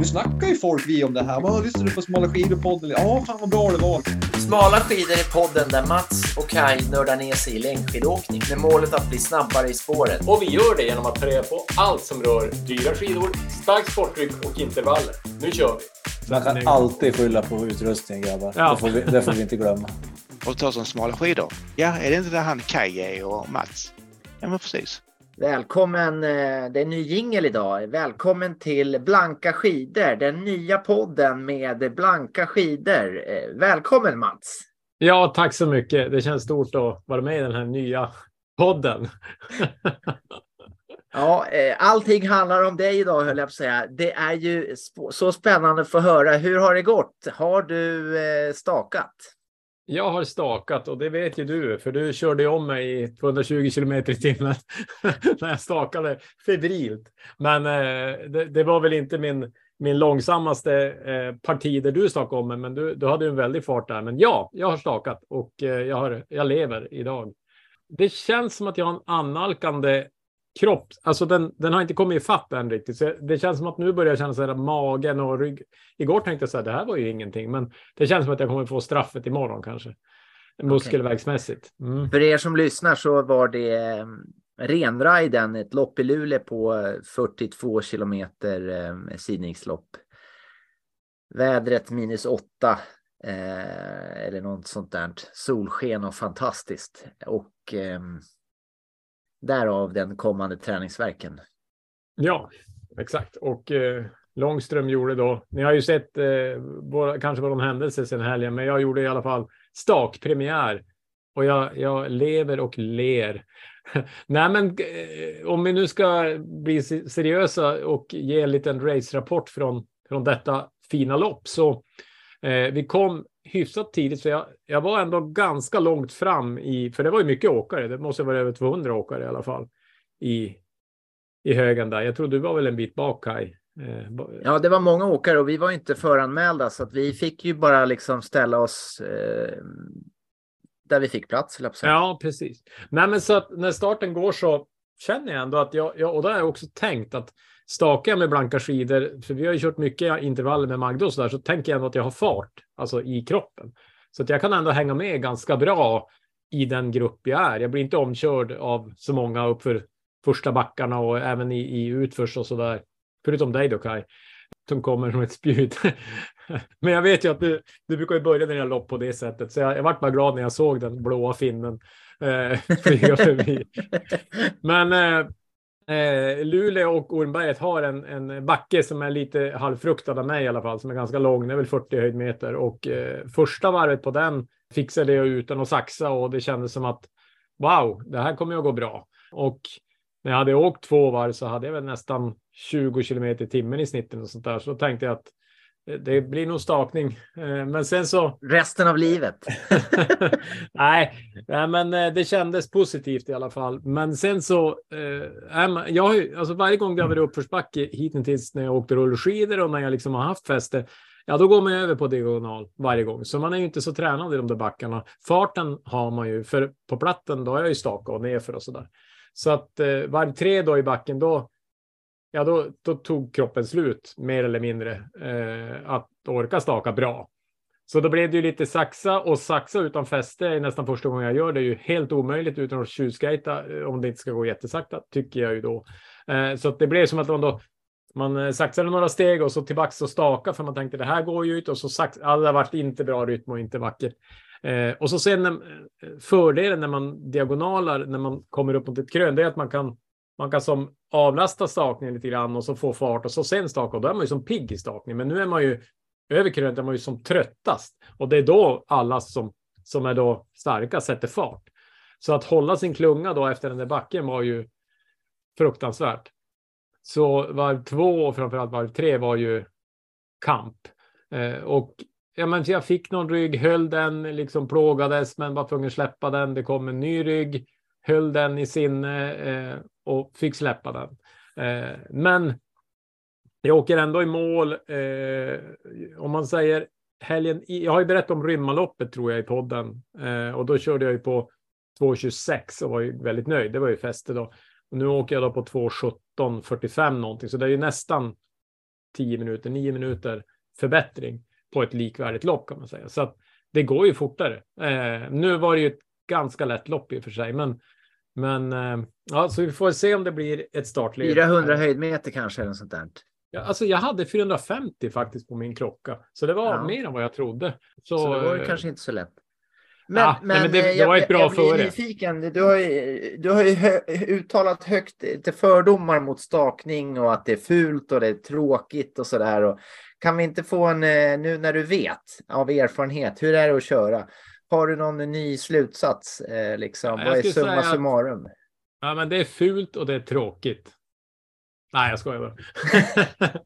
Nu snackar ju folk vi om det här. Vad lyssnar du på Smala skidor-podden? Ja, fan vad bra det var. Smala skidor är podden där Mats och Kai nördar ner sig i längdskidåkning med målet att bli snabbare i spåret. Och vi gör det genom att ta reda på allt som rör dyra skidor, starkt sporttryck och intervaller. Nu kör vi! Man kan alltid skylla på utrustningen grabbar. Ja. Det, får vi, det får vi inte glömma. och ta som smala skidor. Ja, är det inte där han Kaj är och Mats? Ja, men precis. Välkommen, eh, det är ny jingel idag. Välkommen till Blanka skidor, den nya podden med Blanka skidor. Eh, Välkommen Mats! Ja, tack så mycket. Det känns stort att vara med i den här nya podden. Ja, eh, allting handlar om dig idag höll jag på att säga. Det är ju så spännande att få höra. Hur har det gått? Har du stakat? Jag har stakat och det vet ju du, för du körde ju om mig i 220 kilometer i timmen när jag stakade febrilt. Men eh, det, det var väl inte min, min långsammaste eh, parti där du stakade om mig, men du, du hade ju en väldig fart där. Men ja, jag har stakat och eh, jag, har, jag lever idag. Det känns som att jag har en annalkande kropp. Alltså den, den har inte kommit ifatt än riktigt. Så det känns som att nu börjar jag känna så här magen och rygg. Igår tänkte jag så här, det här var ju ingenting, men det känns som att jag kommer få straffet imorgon kanske. Muskelvägsmässigt. Mm. För er som lyssnar så var det eh, renriden, ett lopp i Luleå på eh, 42 kilometer eh, sidningslopp. Vädret minus åtta eh, eller något sånt där. Solsken och fantastiskt. Och eh, därav den kommande träningsverken. Ja, exakt. Och eh, Långström gjorde då, ni har ju sett eh, våra, kanske vad de händelser sen helgen, men jag gjorde i alla fall stakpremiär. Och jag, jag lever och ler. Nej, men eh, om vi nu ska bli seriösa och ge en liten race-rapport från, från detta fina lopp så eh, vi kom hyfsat tidigt, så jag, jag var ändå ganska långt fram i, för det var ju mycket åkare, det måste vara över 200 åkare i alla fall i, i högen där. Jag tror du var väl en bit bak Kaj. Eh, Ja, det var många åkare och vi var inte föranmälda så att vi fick ju bara liksom ställa oss eh, där vi fick plats. Ja, precis. Nej, men så att när starten går så känner jag ändå att jag, jag och då har jag också tänkt att stakar jag med blanka skidor, för vi har ju kört mycket intervaller med Magda och så där, så tänker jag ändå att jag har fart, alltså i kroppen. Så att jag kan ändå hänga med ganska bra i den grupp jag är. Jag blir inte omkörd av så många uppför första backarna och även i, i utförs och så där. Förutom dig då Kaj, som kommer som ett spjut. Men jag vet ju att du, du brukar ju börja dina lopp på det sättet, så jag, jag vart bara glad när jag såg den blåa finnen eh, flyga förbi. Men eh, eh, Luleå och Ormberget har en, en backe som är lite halvfruktad av mig i alla fall, som är ganska lång, det är väl 40 höjdmeter och eh, första varvet på den fixade jag utan att saxa och det kändes som att wow, det här kommer att gå bra. Och när jag hade åkt två varv så hade jag väl nästan 20 kilometer i timmen i snitt. och sånt där, så då tänkte jag att det blir nog stakning. Eh, Men sen så Resten av livet. nej, nej, men eh, det kändes positivt i alla fall. Men sen så, eh, jag har ju, alltså varje gång det har varit uppförsbacke hittills när jag åkte rullskidor och när jag liksom har haft fäste, ja då går man över på diagonal varje gång. Så man är ju inte så tränad i de där backarna. Farten har man ju, för på platten då har jag ju stakat och nerför och sådär. Så att eh, varv tre då i backen, då, ja då, då tog kroppen slut mer eller mindre eh, att orka staka bra. Så då blev det ju lite saxa och saxa utan fäste är nästan första gången jag gör det. är ju helt omöjligt utan att tjuvskejta eh, om det inte ska gå jättesakta tycker jag ju då. Eh, så att det blev som att man då man eh, saxade några steg och så tillbaks och staka för man tänkte det här går ju ut och så sax, Alla vart har varit inte bra rytm och inte vackert. Eh, och så sen eh, fördelen när man diagonalar när man kommer upp mot ett krön det är att man kan man kan som avlasta stakningen lite grann och så få fart och så sen staka och då är man ju som pigg i stakning. Men nu är man ju över krönet är man ju som tröttast och det är då alla som som är då starka sätter fart. Så att hålla sin klunga då efter den där backen var ju fruktansvärt. Så varv två och framförallt varv tre var ju kamp. Eh, och ja, men jag fick någon rygg, höll den, liksom plågades, men var tvungen släppa den. Det kom en ny rygg, höll den i sinne eh, och fick släppa den. Eh, men jag åker ändå i mål. Eh, om man säger helgen, jag har ju berättat om Rymmaloppet tror jag i podden eh, och då körde jag ju på 2.26 och var ju väldigt nöjd. Det var ju fäste då. Och nu åker jag då på 2.17.45 någonting, så det är ju nästan 10 minuter, 9 minuter förbättring på ett likvärdigt lopp kan man säga. Så att det går ju fortare. Eh, nu var det ju ett ganska lätt lopp i och för sig, men men eh, ja, så vi får se om det blir ett startled. 400 höjdmeter kanske eller något sånt där. Ja, alltså jag hade 450 faktiskt på min klocka, så det var Ja. mer än vad jag trodde. Så, Så, det var ju eh, kanske inte så lätt. Men, Ja, nej, men det- eh, det var jag, ett bra jag blir före. nyfiken. Du har ju, du har ju hö, uttalat högt till fördomar mot stakning och att det är fult och det är tråkigt och sådär. Och Kan vi inte få en, nu när du vet av erfarenhet, hur är det att köra? Har du någon ny slutsats? Eh, liksom? Ja, Vad är summa att- summarum? Ja, men det är fult och det är tråkigt. Nej, jag skojar bara.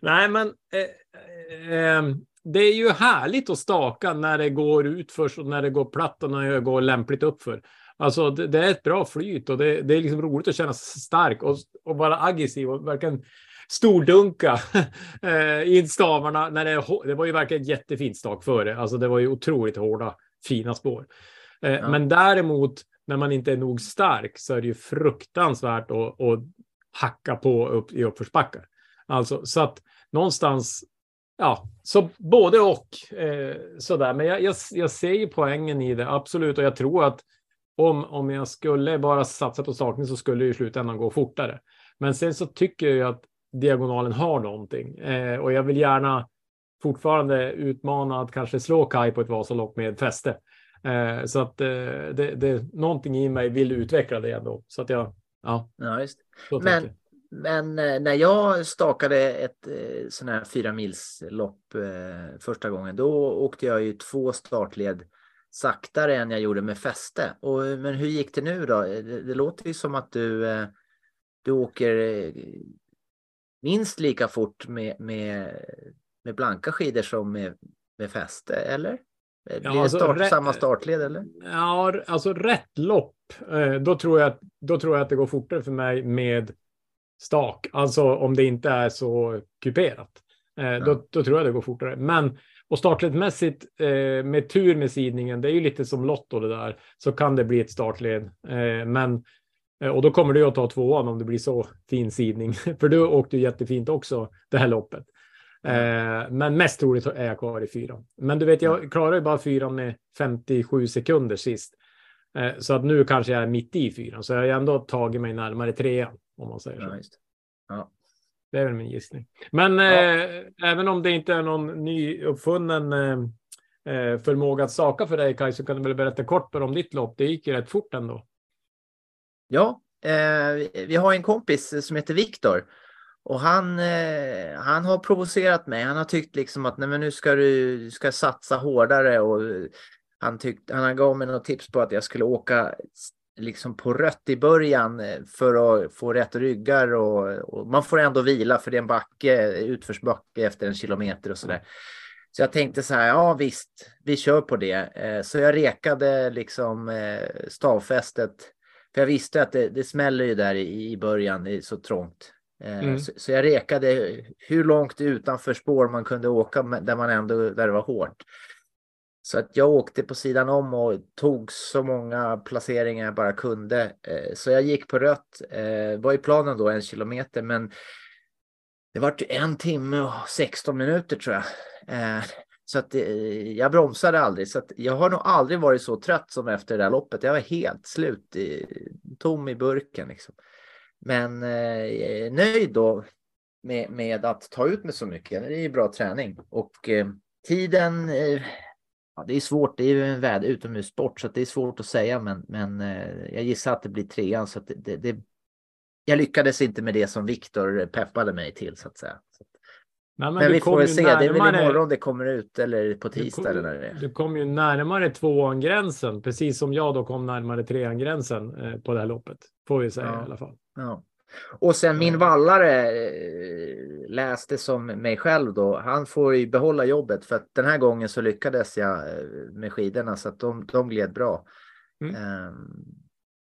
Nej, men eh, eh, det är ju härligt att staka när det går ut först och när det går platt och när det går lämpligt uppför. Alltså det, det är ett bra flyt och det, det är liksom roligt att känna sig stark och, och vara aggressiv och verkligen stordunka eh, in stavarna. När det, det var ju verkligen ett jättefint stak före. Alltså det var ju otroligt hårda, fina spår. Eh, Ja. Men däremot när man inte är nog stark så är det ju fruktansvärt att, att hacka på upp i uppförsbackar. Alltså så att någonstans, ja, så både och eh, sådär. Men jag, jag, jag ser ju poängen i det, absolut. Och jag tror att om, om jag skulle bara satsa på stakning så skulle det i slutändan gå fortare. Men sen så tycker jag ju att diagonalen har någonting eh, och jag vill gärna fortfarande utmana att kanske slå Kai på ett Vasalopp med fäste. Eh, så att eh, det, det, någonting i mig vill utveckla det ändå. Så att jag, ja, Ja, just. Men-. Men eh, när jag stakade ett eh, sån här fyra mils lopp eh, första gången, då åkte jag ju två startled saktare än jag gjorde med fäste. Och, men hur gick det nu då? Det, det låter ju som att du, du åker minst lika fort med, med, med blanka skidor som med, med fäste, eller? Blir det alltså, start, rä- samma startled, eller? Ja, alltså rätt lopp, eh, då, tror jag, då tror jag att det går fortare för mig med stak. Alltså om det inte är så kuperat. Eh, då, då tror jag det går fortare. Men och startledmässigt eh, med tur med sidningen, det är ju lite som Lotto det där, så kan det bli ett startled. Men och då kommer du att ta tvåan om det blir så fin sidning, för du åkte ju jättefint också det här loppet. Eh, men mest troligt är jag kvar i fyran. Men du vet, jag klarar ju bara fyran med 57 sekunder sist. Eh, så att nu kanske jag är mitt i fyran, så jag har ändå tagit mig närmare trean om man säger så. Ja. Ja. Det är väl min gissning. Men eh, även om det inte är någon ny uppfunnen eh, eh, förmåga att staka för dig Kaj, så kan du väl berätta kort om ditt lopp. Det gick ju rätt fort ändå. Ja, eh, vi har en kompis som heter Viktor. Och han, eh, han har provocerat mig. Han har tyckt liksom att nej, men nu ska du, du ska satsa hårdare. Och eh, han, tyckt, han gav mig något tips på att jag skulle åka liksom på rött i början eh, för att få rätt ryggar. Och, och man får ändå vila för det är en backe, eh, utförsbacke efter en kilometer och sådär. Så jag tänkte så här, ja visst, vi kör på det. Så jag rekade liksom stavfästet för jag visste att det, det smäller ju där i, i början, det är så trångt. Eh, Mm. så, så jag rekade hur långt utanför spår man kunde åka där man ändå, där det var hårt. Så att jag åkte på sidan om och tog så många placeringar jag bara kunde. Eh, så jag gick på rött, eh, var i planen då en kilometer men det var en timme och 16 minuter tror jag. Eh, så att eh, jag bromsade aldrig. Så att jag har nog aldrig varit så trött som efter det där loppet. Jag var helt slut, i, tom i burken. Liksom. Men eh, jag är nöjd då med, med att ta ut mig så mycket. Det är ju bra träning. Och eh, tiden, eh, ja, det är svårt. Det är ju en väd utomhussport så att det är svårt att säga. Men, men eh, jag gissar att det blir trean. Så att det, det, det, jag lyckades inte med det som Viktor peppade mig till så att säga. Så Nej, men du vi får väl se. Det är väl närmare- imorgon det kommer ut eller på tisdag kom- eller när det är. Du kom ju närmare tvåan gränsen, precis som jag då kom närmare trean gränsen eh, på det här loppet. Får vi säga Ja. i alla fall. Ja. Och sen min vallare eh, läste som mig själv då. Han får ju behålla jobbet för att den här gången så lyckades jag eh, med skidorna så att de, de gled bra. Mm. Ehm,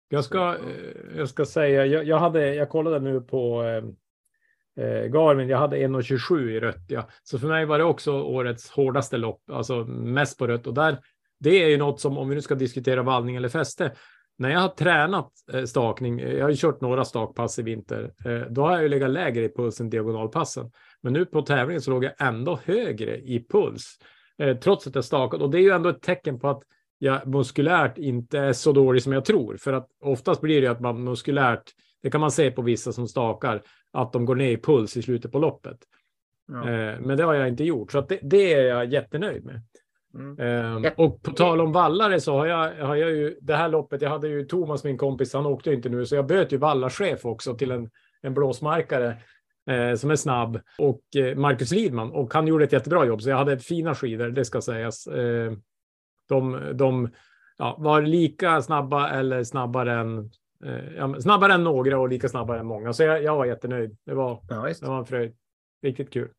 Jag ska, eh, jag ska säga, jag, jag, hade, jag kollade nu på eh, eh, Eh, Garmin, jag hade 1,27 i rött. Ja. Så för mig var det också årets hårdaste lopp, alltså mest på rött. Och där, det är ju något som, om vi nu ska diskutera vallning eller fäste, när jag har tränat eh, stakning, eh, jag har ju kört några stakpass i vinter, eh, då har jag ju legat lägre i puls än diagonalpassen. Men nu på tävlingen så låg jag ändå högre i puls, eh, trots att jag stakat. Och det är ju ändå ett tecken på att jag muskulärt inte är så dålig som jag tror. För att oftast blir det ju att man muskulärt, det kan man se på vissa som stakar, att de går ner i puls i slutet på loppet. Ja. Men det har jag inte gjort, så det, det, är jag jättenöjd med. Mm. Um, och på tal om vallare så har jag, har jag ju det här loppet. Jag hade ju Thomas, min kompis, han åkte inte nu, så jag böt ju vallarchef också till en, en blåsmarkare eh, som är snabb och eh, Marcus Lidman och han gjorde ett jättebra jobb, så jag hade fina skidor. Det ska sägas. Eh, de, de ja, var lika snabba eller snabbare än eh, ja, snabbare än några och lika snabbare än många, så jag, jag var jättenöjd. Det var, Ja, det var en fröjd. Riktigt kul.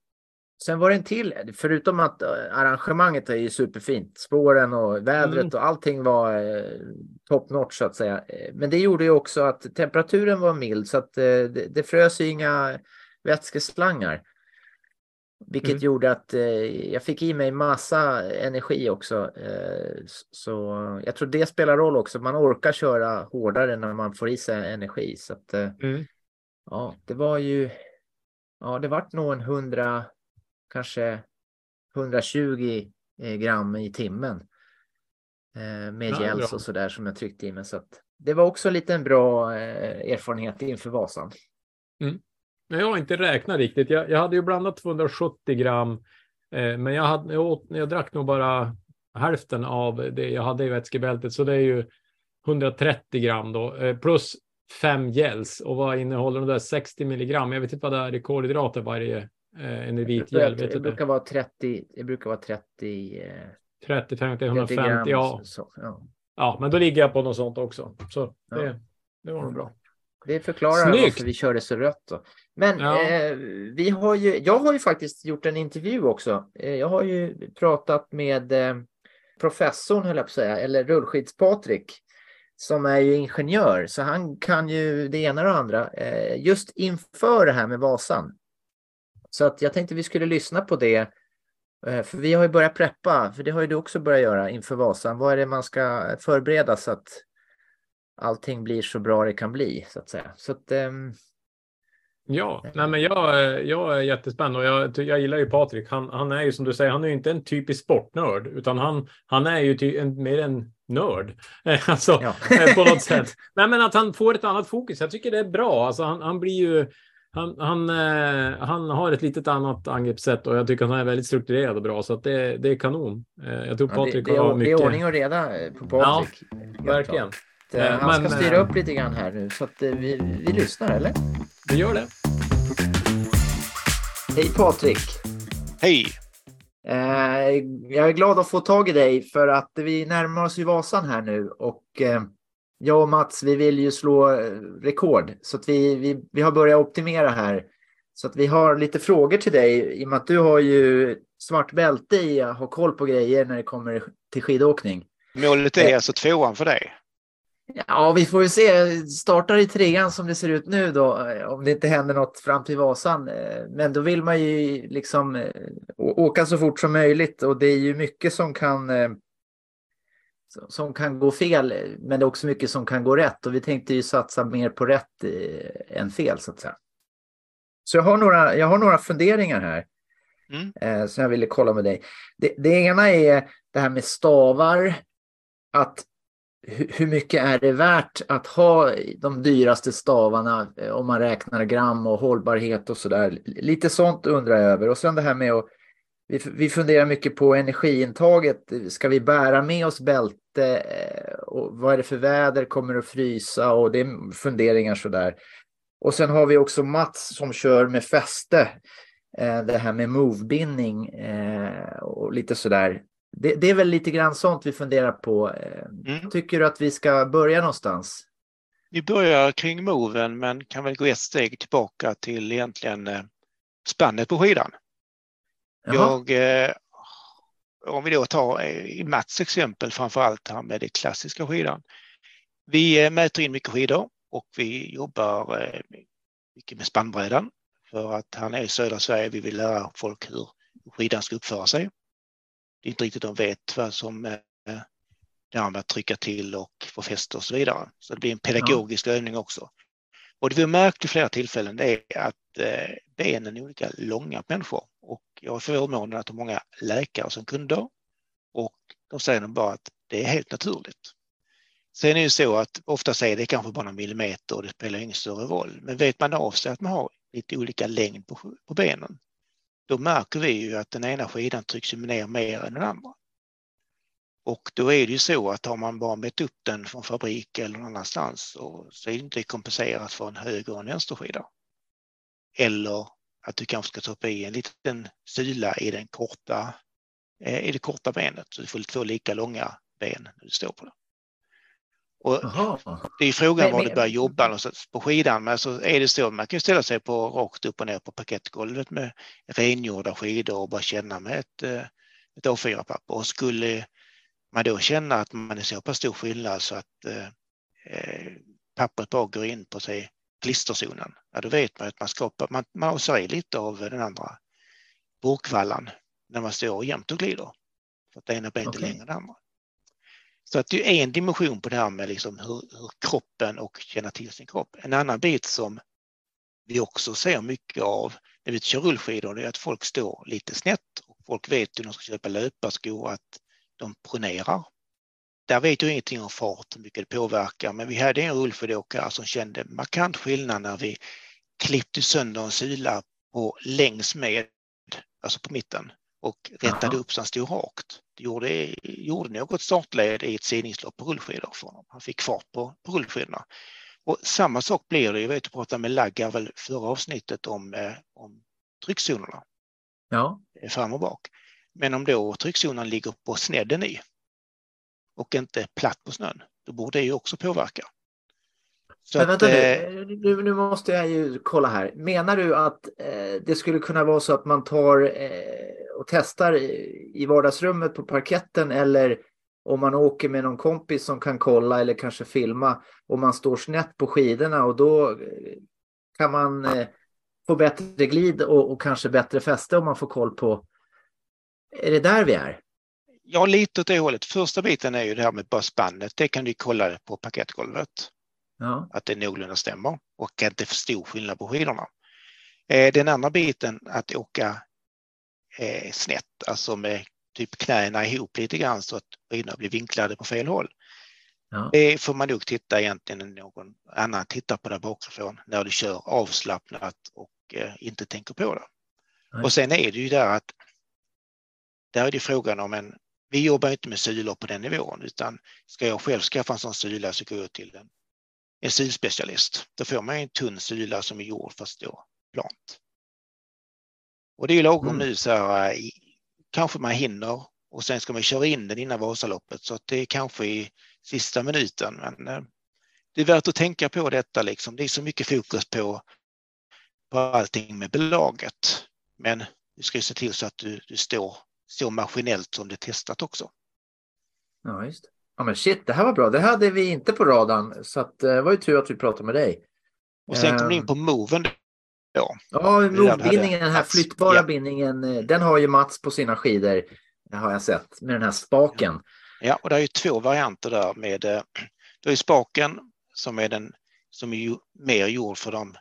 Sen var det en till, förutom att eh, arrangemanget är ju superfint, spåren och vädret Mm. och allting var eh, top notch så att säga. Eh, Men det gjorde ju också att temperaturen var mild så att eh, det, det frös ju inga vätskeslangar. Vilket Mm. gjorde att eh, jag fick i mig massa energi också. Eh, så jag tror det spelar roll också. Man orkar köra hårdare när man får i sig energi. Så att, eh, Mm. Ja, det var ju. Ja, det vart nog en 100, kanske 120 eh, gram i timmen. Eh, med Ja, gels och så där som jag tryckte i mig. Så att det var också en liten bra eh, erfarenhet inför Vasan. Men jag har inte räknat riktigt. Jag, jag hade ju blandat 270 gram, eh, men jag, hade, jag, åt, jag drack nog bara hälften av det jag hade i vätskebältet, så det är ju 130 gram då, eh, plus fem gels. Och vad innehåller de där 60 milligram? Jag vet inte vad det är i kolhydrater varje eh, en vitgel. Det, Vet det brukar vara 30, det brukar vara 30, eh, 30, 50, 30 150. gram. Ja, Så, ja. ja, men då ligger jag på något sånt också. Så Ja. det, det var nog bra. Det förklarar Snyggt. varför vi körde så rött. Då. Men Ja. eh, vi har ju, jag har ju faktiskt gjort en intervju också. Eh, jag har ju pratat med eh, professorn, höll jag på att säga, eller rullskids-Patrik, som är ju ingenjör, så han kan ju det ena och det andra, eh, just inför det här med Vasan. Så att jag tänkte vi skulle lyssna på det, eh, för vi har ju börjat preppa, för det har ju du också börjat göra inför Vasan. Vad är det man ska förbereda så att allting blir så bra det kan bli, så att säga. Så att, ehm, Ja, nej, men jag, jag är jättespänd och jag, jag gillar ju Patrik. Han, han är ju som du säger, han är ju inte en typisk sportnörd, utan han, han är ju ty, en, mer en nörd. Alltså, ja. eh, på något sätt. Nej, men att han får ett annat fokus. Jag tycker det är bra. Alltså, han, han blir ju... Han, han, eh, han har ett litet annat angreppssätt och jag tycker han är väldigt strukturerad och bra, så att det, det är kanon. Eh, Jag tror Ja, det, Patrik det, har mycket... det är ordning och reda på Patrik. Helt Verkligen. Han men, ska styra upp lite grann här nu, så att vi, vi lyssnar, eller? Vi gör det. Hej Patrik! Hej! Eh, jag är glad att få tag i dig för att vi närmar oss ju Vasan här nu och eh, jag och Mats, vi vill ju slå eh, rekord så att vi, vi, vi har börjat optimera här. Så att vi har lite frågor till dig i och med att du har ju svart bälte i att ha koll på grejer när det kommer till skidåkning. Målet är alltså tvåan för dig. Ja, vi får ju se. Startar i trean som det ser ut nu då, eh, om det inte händer något fram till Vasan. Eh, Men då vill man ju liksom eh, åka så fort som möjligt och det är ju mycket som kan som- kan gå fel, men det är också mycket som kan gå rätt och vi tänkte ju satsa mer på rätt än fel så att säga. Så jag har några, jag har några funderingar här Mm. som jag ville kolla med dig. Det, det ena är det här med stavar. Att hur mycket är det värt att ha de dyraste stavarna eh, om man räknar gram och hållbarhet och sådär. Lite sånt undrar jag över. Och sen det här med att vi, funderar mycket på energiintaget. Ska vi bära med oss bälte? Eh, och vad är det för väder? Kommer det att frysa? Och det är funderingar sådär. Och sen har vi också Mats som kör med fäste. Eh, det här med movebindning och lite sådär. Det, det är väl lite grann sånt vi funderar på. Eh, Mm. Tycker du att vi ska börja någonstans? Vi börjar kring moven men kan väl gå ett steg tillbaka till egentligen eh, spannet på skidan. Jaha. Jag, eh, om vi då tar eh, i Mats exempel framför allt här med det klassiska skidan. Vi eh, mäter in mycket skidor och vi jobbar eh, mycket med spannbrädan för att han är i södra Sverige. Vi vill lära folk hur skidan ska uppföra sig. Inte riktigt de vet vad som eh, det här med att trycka till och få fäste och så vidare. Så det blir en pedagogisk ja. övning också. Och det vi har märkt vid flera tillfällen är att eh, benen är olika långa på människor. Och jag har förmånen att ha många läkare som kunder och de säger bara att det är helt naturligt. Sen är det så att ofta säger det kanske bara några millimeter och det spelar ingen större roll. Men vet man av sig att man har lite olika längd på, på benen, då märker vi ju att den ena skidan trycks ner mer än den andra. Och då är det ju så att har man bara mätt upp den från fabrik eller någon annanstans så, så är det inte kompenserat för en höger och en vänsterskida. Eller att du kanske ska stoppa i en liten sula i, den korta, eh, i det korta benet så du får två lika långa ben när du står på det. Och det är frågan var du börjar jobba någonstans på skidan. Men så är det så man kan ställa sig på rakt upp och ner på parkettgolvet med rengjorda skidor och bara känna med ett, eh, ett A4-papper. Och skulle man då känna att man är så pass stor skillnad så att eh, eh, pappret bara går in på sig klisterzonen, ja då vet man att man skapar, man, man i lite av den andra burkvallan när man står jämt och glider. För att det ena benet okay. är längre än det andra. Så att det är en dimension på det här med liksom hur, hur, kroppen och känna till sin kropp. En annan bit som vi också ser mycket av när vi kör rullskidor är att folk står lite snett och folk vet hur de ska köpa löparskor att de pronerar. Där vet jag ingenting om fart, hur mycket det påverkar, men vi hade en rullskidåkare som kände markant skillnad när vi klippte sönder en sula på längs med, alltså på mitten och rättade Aha. upp så han stod rakt. Gjorde, gjorde något startled i ett sidningslopp på rullskidor för honom. Han fick fart på, på rullskidorna. Och samma sak blir det, jag vet att pratade med Laggar väl förra avsnittet om, eh, om tryckzonerna. Ja. Fram och bak. Men om då tryckzonen ligger på snedden i och inte platt på snön, då borde det ju också påverka. Så Men vänta att, nu. Eh, nu, nu måste jag ju kolla här. Menar du att eh, det skulle kunna vara så att man tar eh, och testar i, i vardagsrummet på parketten eller om man åker med någon kompis som kan kolla eller kanske filma och man står snett på skidorna och då eh, kan man eh, få bättre glid och, och kanske bättre fäste om man får koll på. Är det där vi är? Ja, lite åt det hållet. Första biten är ju det här med bara spannet. Det kan du kolla på parkettgolvet. Ja. Att det någorlunda stämmer och att det är för stor skillnad på skidorna. Eh, den andra biten att åka eh, snett, alltså med typ knäna ihop lite grann så att skidorna blir vinklade på fel håll. Ja. Det får man nog titta egentligen när någon annan tittar på det bakifrån när du kör avslappnat och eh, inte tänker på det. Nej. Och sen är det ju där att där är det frågan om en vi jobbar inte med sulor på den nivån utan ska jag själv skaffa en sån sula så går jag till en, en sulspecialist. Då får man en tunn sula som är gjord för att stå plant. Och det är lagom mm. nu så här, kanske man hinner och sen ska man köra in den innan Vasaloppet så att det är kanske i sista minuten. Men eh, det är värt att tänka på detta liksom. Det är så mycket fokus på, på allting med belaget. Men du ska ju se till så att du, du står så maskinellt som det är testat också. Ja, just Ja, men shit, det här var bra. Det hade vi inte på radarn, så att, eh, det var ju tur att vi pratade med dig. Och sen kom du in på moven. Ja, ja movbindningen, den här flyttbara ja. bindningen, eh, den har ju Mats på sina skidor, har jag sett, med den här spaken. Ja, och det är ju två varianter där med, eh, då är spaken som är den som är mer gjord för de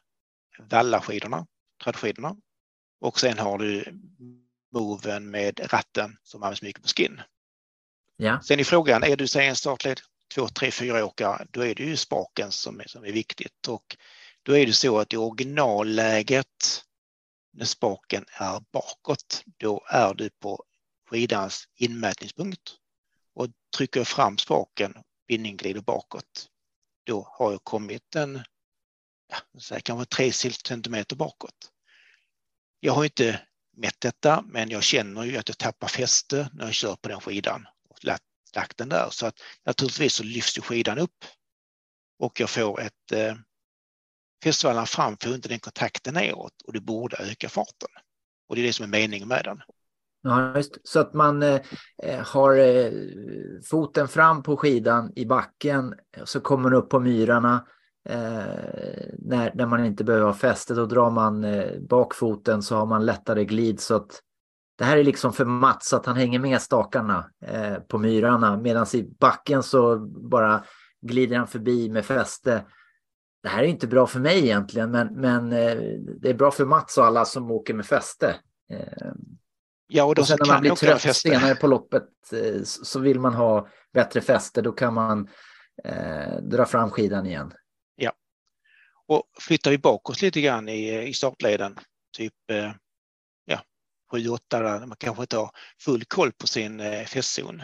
vallaskidorna, trädskidorna. Och sen har du moven med ratten som används mycket på skin. Ja. Sen är frågan, är du säg en startled 2, 3, 4 åkare, då är det ju spaken som är, som är viktigt. Och då är det så att i originalläget när spaken är bakåt, då är du på skidans inmätningspunkt. Och trycker jag fram spaken, bindningen glider bakåt, då har jag kommit en, ja, kanske 3 centimeter bakåt. Jag har inte mätt detta, men jag känner ju att jag tappar fäste när jag kör på den skidan och lagt den där. Så att naturligtvis så lyfts ju skidan upp och jag får ett eh, eh, fram får inte den kontakten neråt och det borde öka farten. Och det är det som är meningen med den. Ja, just. Så att man eh, eh, har eh, foten fram på skidan i backen eh, så kommer den upp på myrarna Eh, när, när man inte behöver ha fäste då drar man eh, bakfoten så har man lättare glid så att det här är liksom för Mats att han hänger med stakarna eh, på myrarna medan i backen så bara glider han förbi med fäste. Det här är inte bra för mig egentligen men, men eh, det är bra för Mats och alla som åker med fäste. Eh, Ja, och de och sen när man blir trött fäste. senare på loppet eh, så vill man ha bättre fäste. Då kan man eh, dra fram skidan igen. Och flyttar vi bakåt lite grann i, i startleden, typ eh, ja, 7-8 där man kanske inte har full koll på sin eh, fästzon.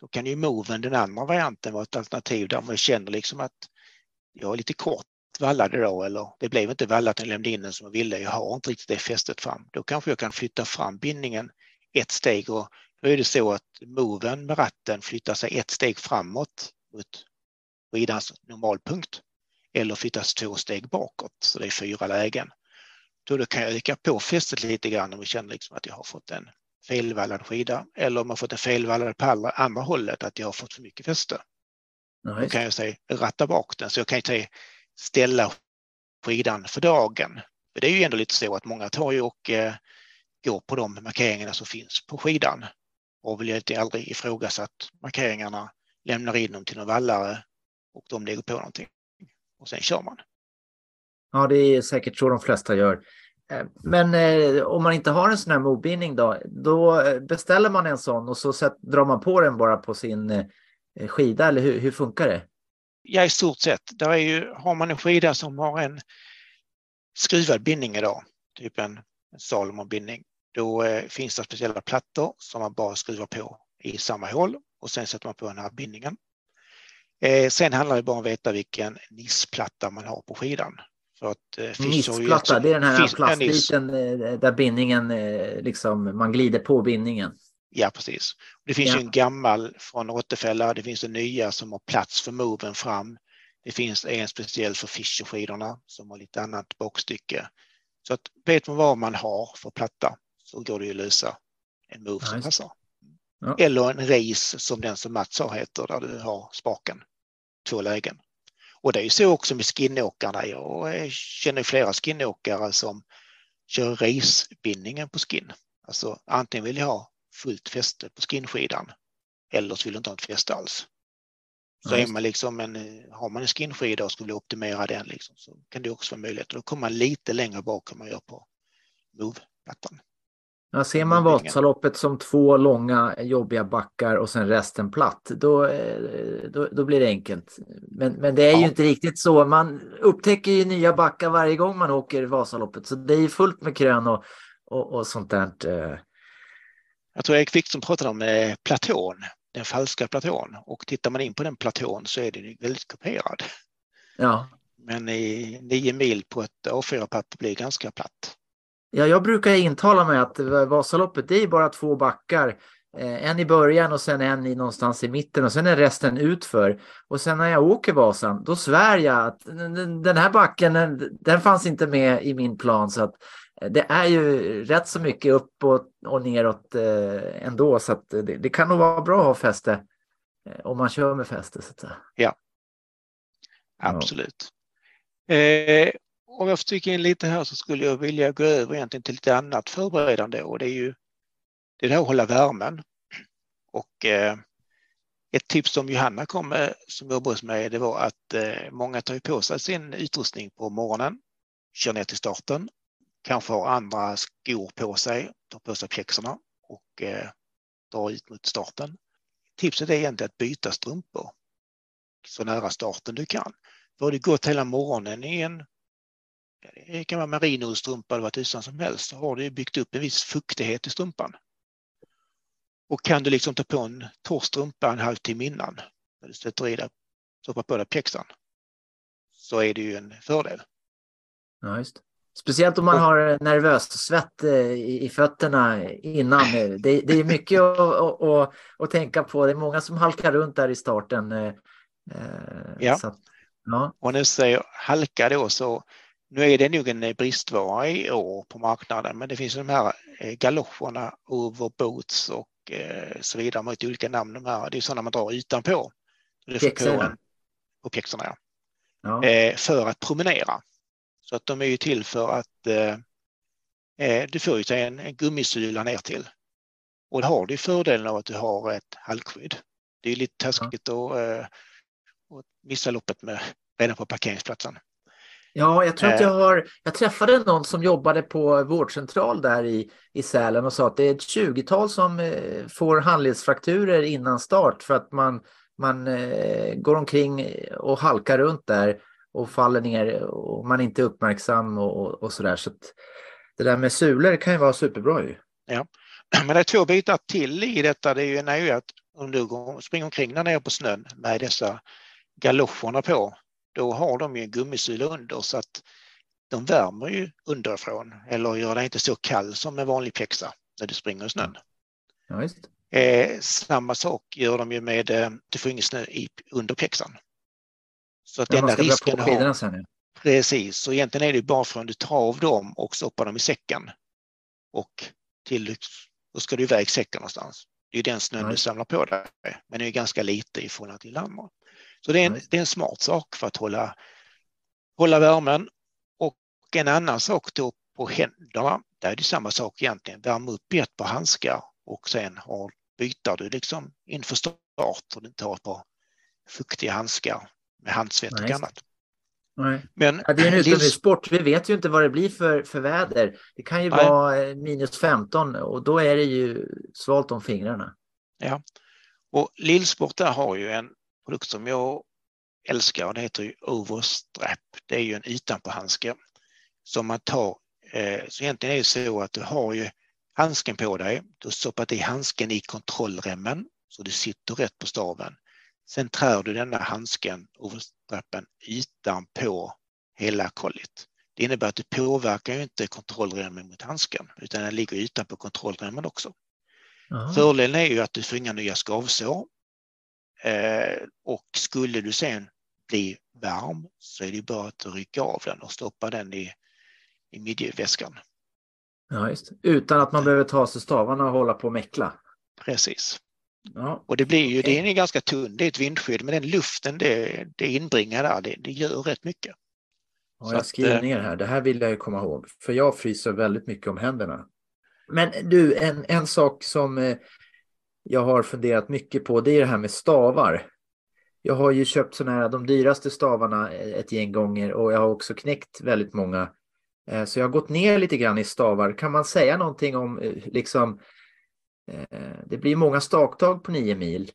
Så kan ju moven, den andra varianten, vara ett alternativ där man känner liksom att jag är lite kort vallad idag eller det blev inte vallat när jag lämnade in den som jag ville. Jag har inte riktigt det fästet fram. Då kanske jag kan flytta fram bindningen ett steg och då är det så att moven med ratten flyttar sig ett steg framåt mot skidans normalpunkt eller flyttas två steg bakåt, så det är fyra lägen. Då, då kan jag öka på fästet lite grann om jag känner liksom att jag har fått en felvallad skida eller om jag fått en felvallad på andra, andra hållet, att jag har fått för mycket fäste. Ja, Då just kan jag säga ratta bak den så jag kan säga ställa skidan för dagen. För det är ju ändå lite så att många tar ju och eh, går på de markeringarna som finns på skidan och vill inte aldrig ifrågasatt markeringarna, lämnar in dem till någon vallare och de lägger på någonting och sen kör man. Ja, det är säkert så de flesta gör. Eh, Men eh, om man inte har en sån här mobindning då, då eh, beställer man en sån och så sätt, drar man på den bara på sin eh, skida eller hur, hur funkar det? Ja, i stort sett. Där är ju, har man en skida som har en skruvad bindning idag, typ en, en Salomon-bindning, då eh, finns det speciella plattor som man bara skruvar på i samma hål och sen sätter man på den här bindningen. Eh, sen handlar det bara om att veta vilken NIS-platta man har på skidan. För att, eh, Nissplatta, också- det är den här plastbiten eh, där bindningen, eh, liksom, man glider på bindningen. Ja, precis. Det finns Ja. ju en gammal från Rottefälla. Det finns en nya som har plats för moven fram. Det finns en speciell för Fischer-skidorna som har lite annat bakstycke. Så att vet man vad man har för platta så går det ju att lösa en move Ja, som passar. Ja. Eller en race som den som Mats har heter där du har spaken. Två lägen. Och det är ju så också med skinåkarna. Jag känner flera skinåkare som kör racebindningen på skin. Alltså antingen vill jag ha fullt fäste på skinskidan eller så vill jag inte ha ett fäste alls. Så Ja, är man liksom en, eh, har man en skinskida och skulle optimera den liksom, så kan det också vara möjligt. Då kommer man lite längre bak än man gör på move-plattan. Ja, ser man Mobildningen. Vasaloppet som två långa jobbiga backar och sen resten platt, då, eh, då, då blir det enkelt. Men, men det är ju Ja. inte riktigt så. Man upptäcker ju nya backar varje gång man åker Vasaloppet, så det är ju fullt med krön och, och, och sånt där. Jag tror Erik Wikström pratade om eh, platån, den falska platån. Och tittar man in på den platån så är den väldigt kuperad. Ja. Men i nio mil på ett A4-papper blir ganska platt. Ja, jag brukar intala mig att Vasaloppet det är bara två backar. Eh, En i början och sen en i någonstans i mitten och sen är resten utför. Och sen när jag åker Vasan, då svär jag att den här backen, den, den fanns inte med i min plan. Så att det är ju rätt så mycket upp och, och neråt eh, ändå. Så att det, det kan nog vara bra att ha fäste eh, om man kör med fäste. Så att säga. Ja. Absolut. Eh, om jag får tycka in lite här så skulle jag vilja gå över egentligen till lite annat förberedande och det är ju det är det här att hålla värmen. Och eh, ett tips som Johanna kom med som jobbar hos mig det var att eh, många tar på sig sin utrustning på morgonen, kör ner till starten, kanske har andra skor på sig, tar på sig pjäxorna och eh, drar ut mot starten. Tipset är egentligen att byta strumpor så nära starten du kan. För har du gått hela morgonen i en det kan vara merinostrumpa eller vad tusan som helst, så har du byggt upp en viss fuktighet i strumpan. Och kan du liksom ta på en torr strumpa en halvtimme innan, när du sätter i dig, stoppar på dig pjäxan, så är det ju en fördel. Ja, just. Speciellt om man Och- har nervös svett eh, i, i fötterna innan. eh, Det, det är mycket att, att, att, tänka på. Det är många som halkar runt där i starten. eh, Ja. Så ja. Och du säger halka då så nu är det nog en bristvara i år på marknaden, men det finns de här galoscherna, overboots och så vidare. Lite olika namn de här. Det är sådana man drar utanpå. Pjäxorna. på pjäxorna, ja. Ja. för att promenera. Så att de är ju till för att eh, eh, du får ju en, en gummisula ner till Och då har du fördelen av att du har ett halkskydd. Det är lite taskigt att, eh, missa loppet med, redan på parkeringsplatsen. Ja, jag tror att Eh. jag har... Jag träffade någon som jobbade på vårdcentral där i, i Sälen och sa att det är ett 20-tal som eh, får handledsfrakturer innan start för att man, man eh, går omkring och halkar runt där och faller ner och man är inte uppmärksam och, och, sådär. Så det där med sulor kan ju vara superbra ju. Men det är två bitar till i detta. Det är ju, är ju att om du går, springer omkring där nere på snön med dessa galoscherna på, då har de ju en gummisula under så att de värmer ju underifrån eller gör det inte så kall som en vanlig pjäxa när du springer i snön. Ja, just. Eh, samma sak gör de ju med, eh, du får ingen snö i, under pjäxan. Så att man enda risken har, sen. Ja. precis, så egentligen är det bara för att du tar av dem och stoppar dem i säcken. Och till, då ska du iväg säcken någonstans. Det är den snön Ja, du samlar på dig, men det är ganska lite i förhållande till andra. Så det är, Ja, en, det är en smart sak för att hålla, hålla värmen. Och en annan sak då på händerna, där är det samma sak egentligen. Värma upp ett par handskar och sen har, byter du liksom inför start och du har ett par fuktiga handskar med handsvett Ja, och annat. Nej. Men Ja, det är en utomhussport. Vi vet ju inte vad det blir för, för väder. Det kan ju Nej. vara eh, minus 15 och då är det ju svalt om fingrarna. Och Lillsport där har ju en produkt som jag älskar och det heter ju Overstrap. Det är ju en utanpåhandske som man tar. Eh, så egentligen är det så att du har ju handsken på dig. Du har stoppat i handsken i kontrollremmen så du sitter rätt på staven. Sen trär du denna handsken, overstrappen, utanpå hela kollit. Det innebär att du påverkar ju inte kontrollremmen mot handsken utan den ligger utanpå kontrollremmen också. Jaha. Fördelen är ju att du får inga nya skavsår. Eh, och skulle du sen bli varm så är det bara att rycka av den och stoppa den i, i midjeväskan. Ja, just. Utan att man behöver ta sig stavarna och hålla på och mäckla. Precis. Ja. Och det blir ju, Okej. det är ganska tunn, det är ett vindskydd, men den luften det, det inbringar där, det, det gör rätt mycket. Ja, jag skriver eh, ner här. Det här vill jag ju komma ihåg. För jag fryser väldigt mycket om händerna. Men du, en, en sak som eh, jag har funderat mycket på, det är det här med stavar. Jag har ju köpt sådana här, de dyraste stavarna eh, ett gäng gånger och jag har också knäckt väldigt många. Så jag har gått ner lite grann i stavar. Kan man säga någonting om liksom, det blir många staktag på nio mil.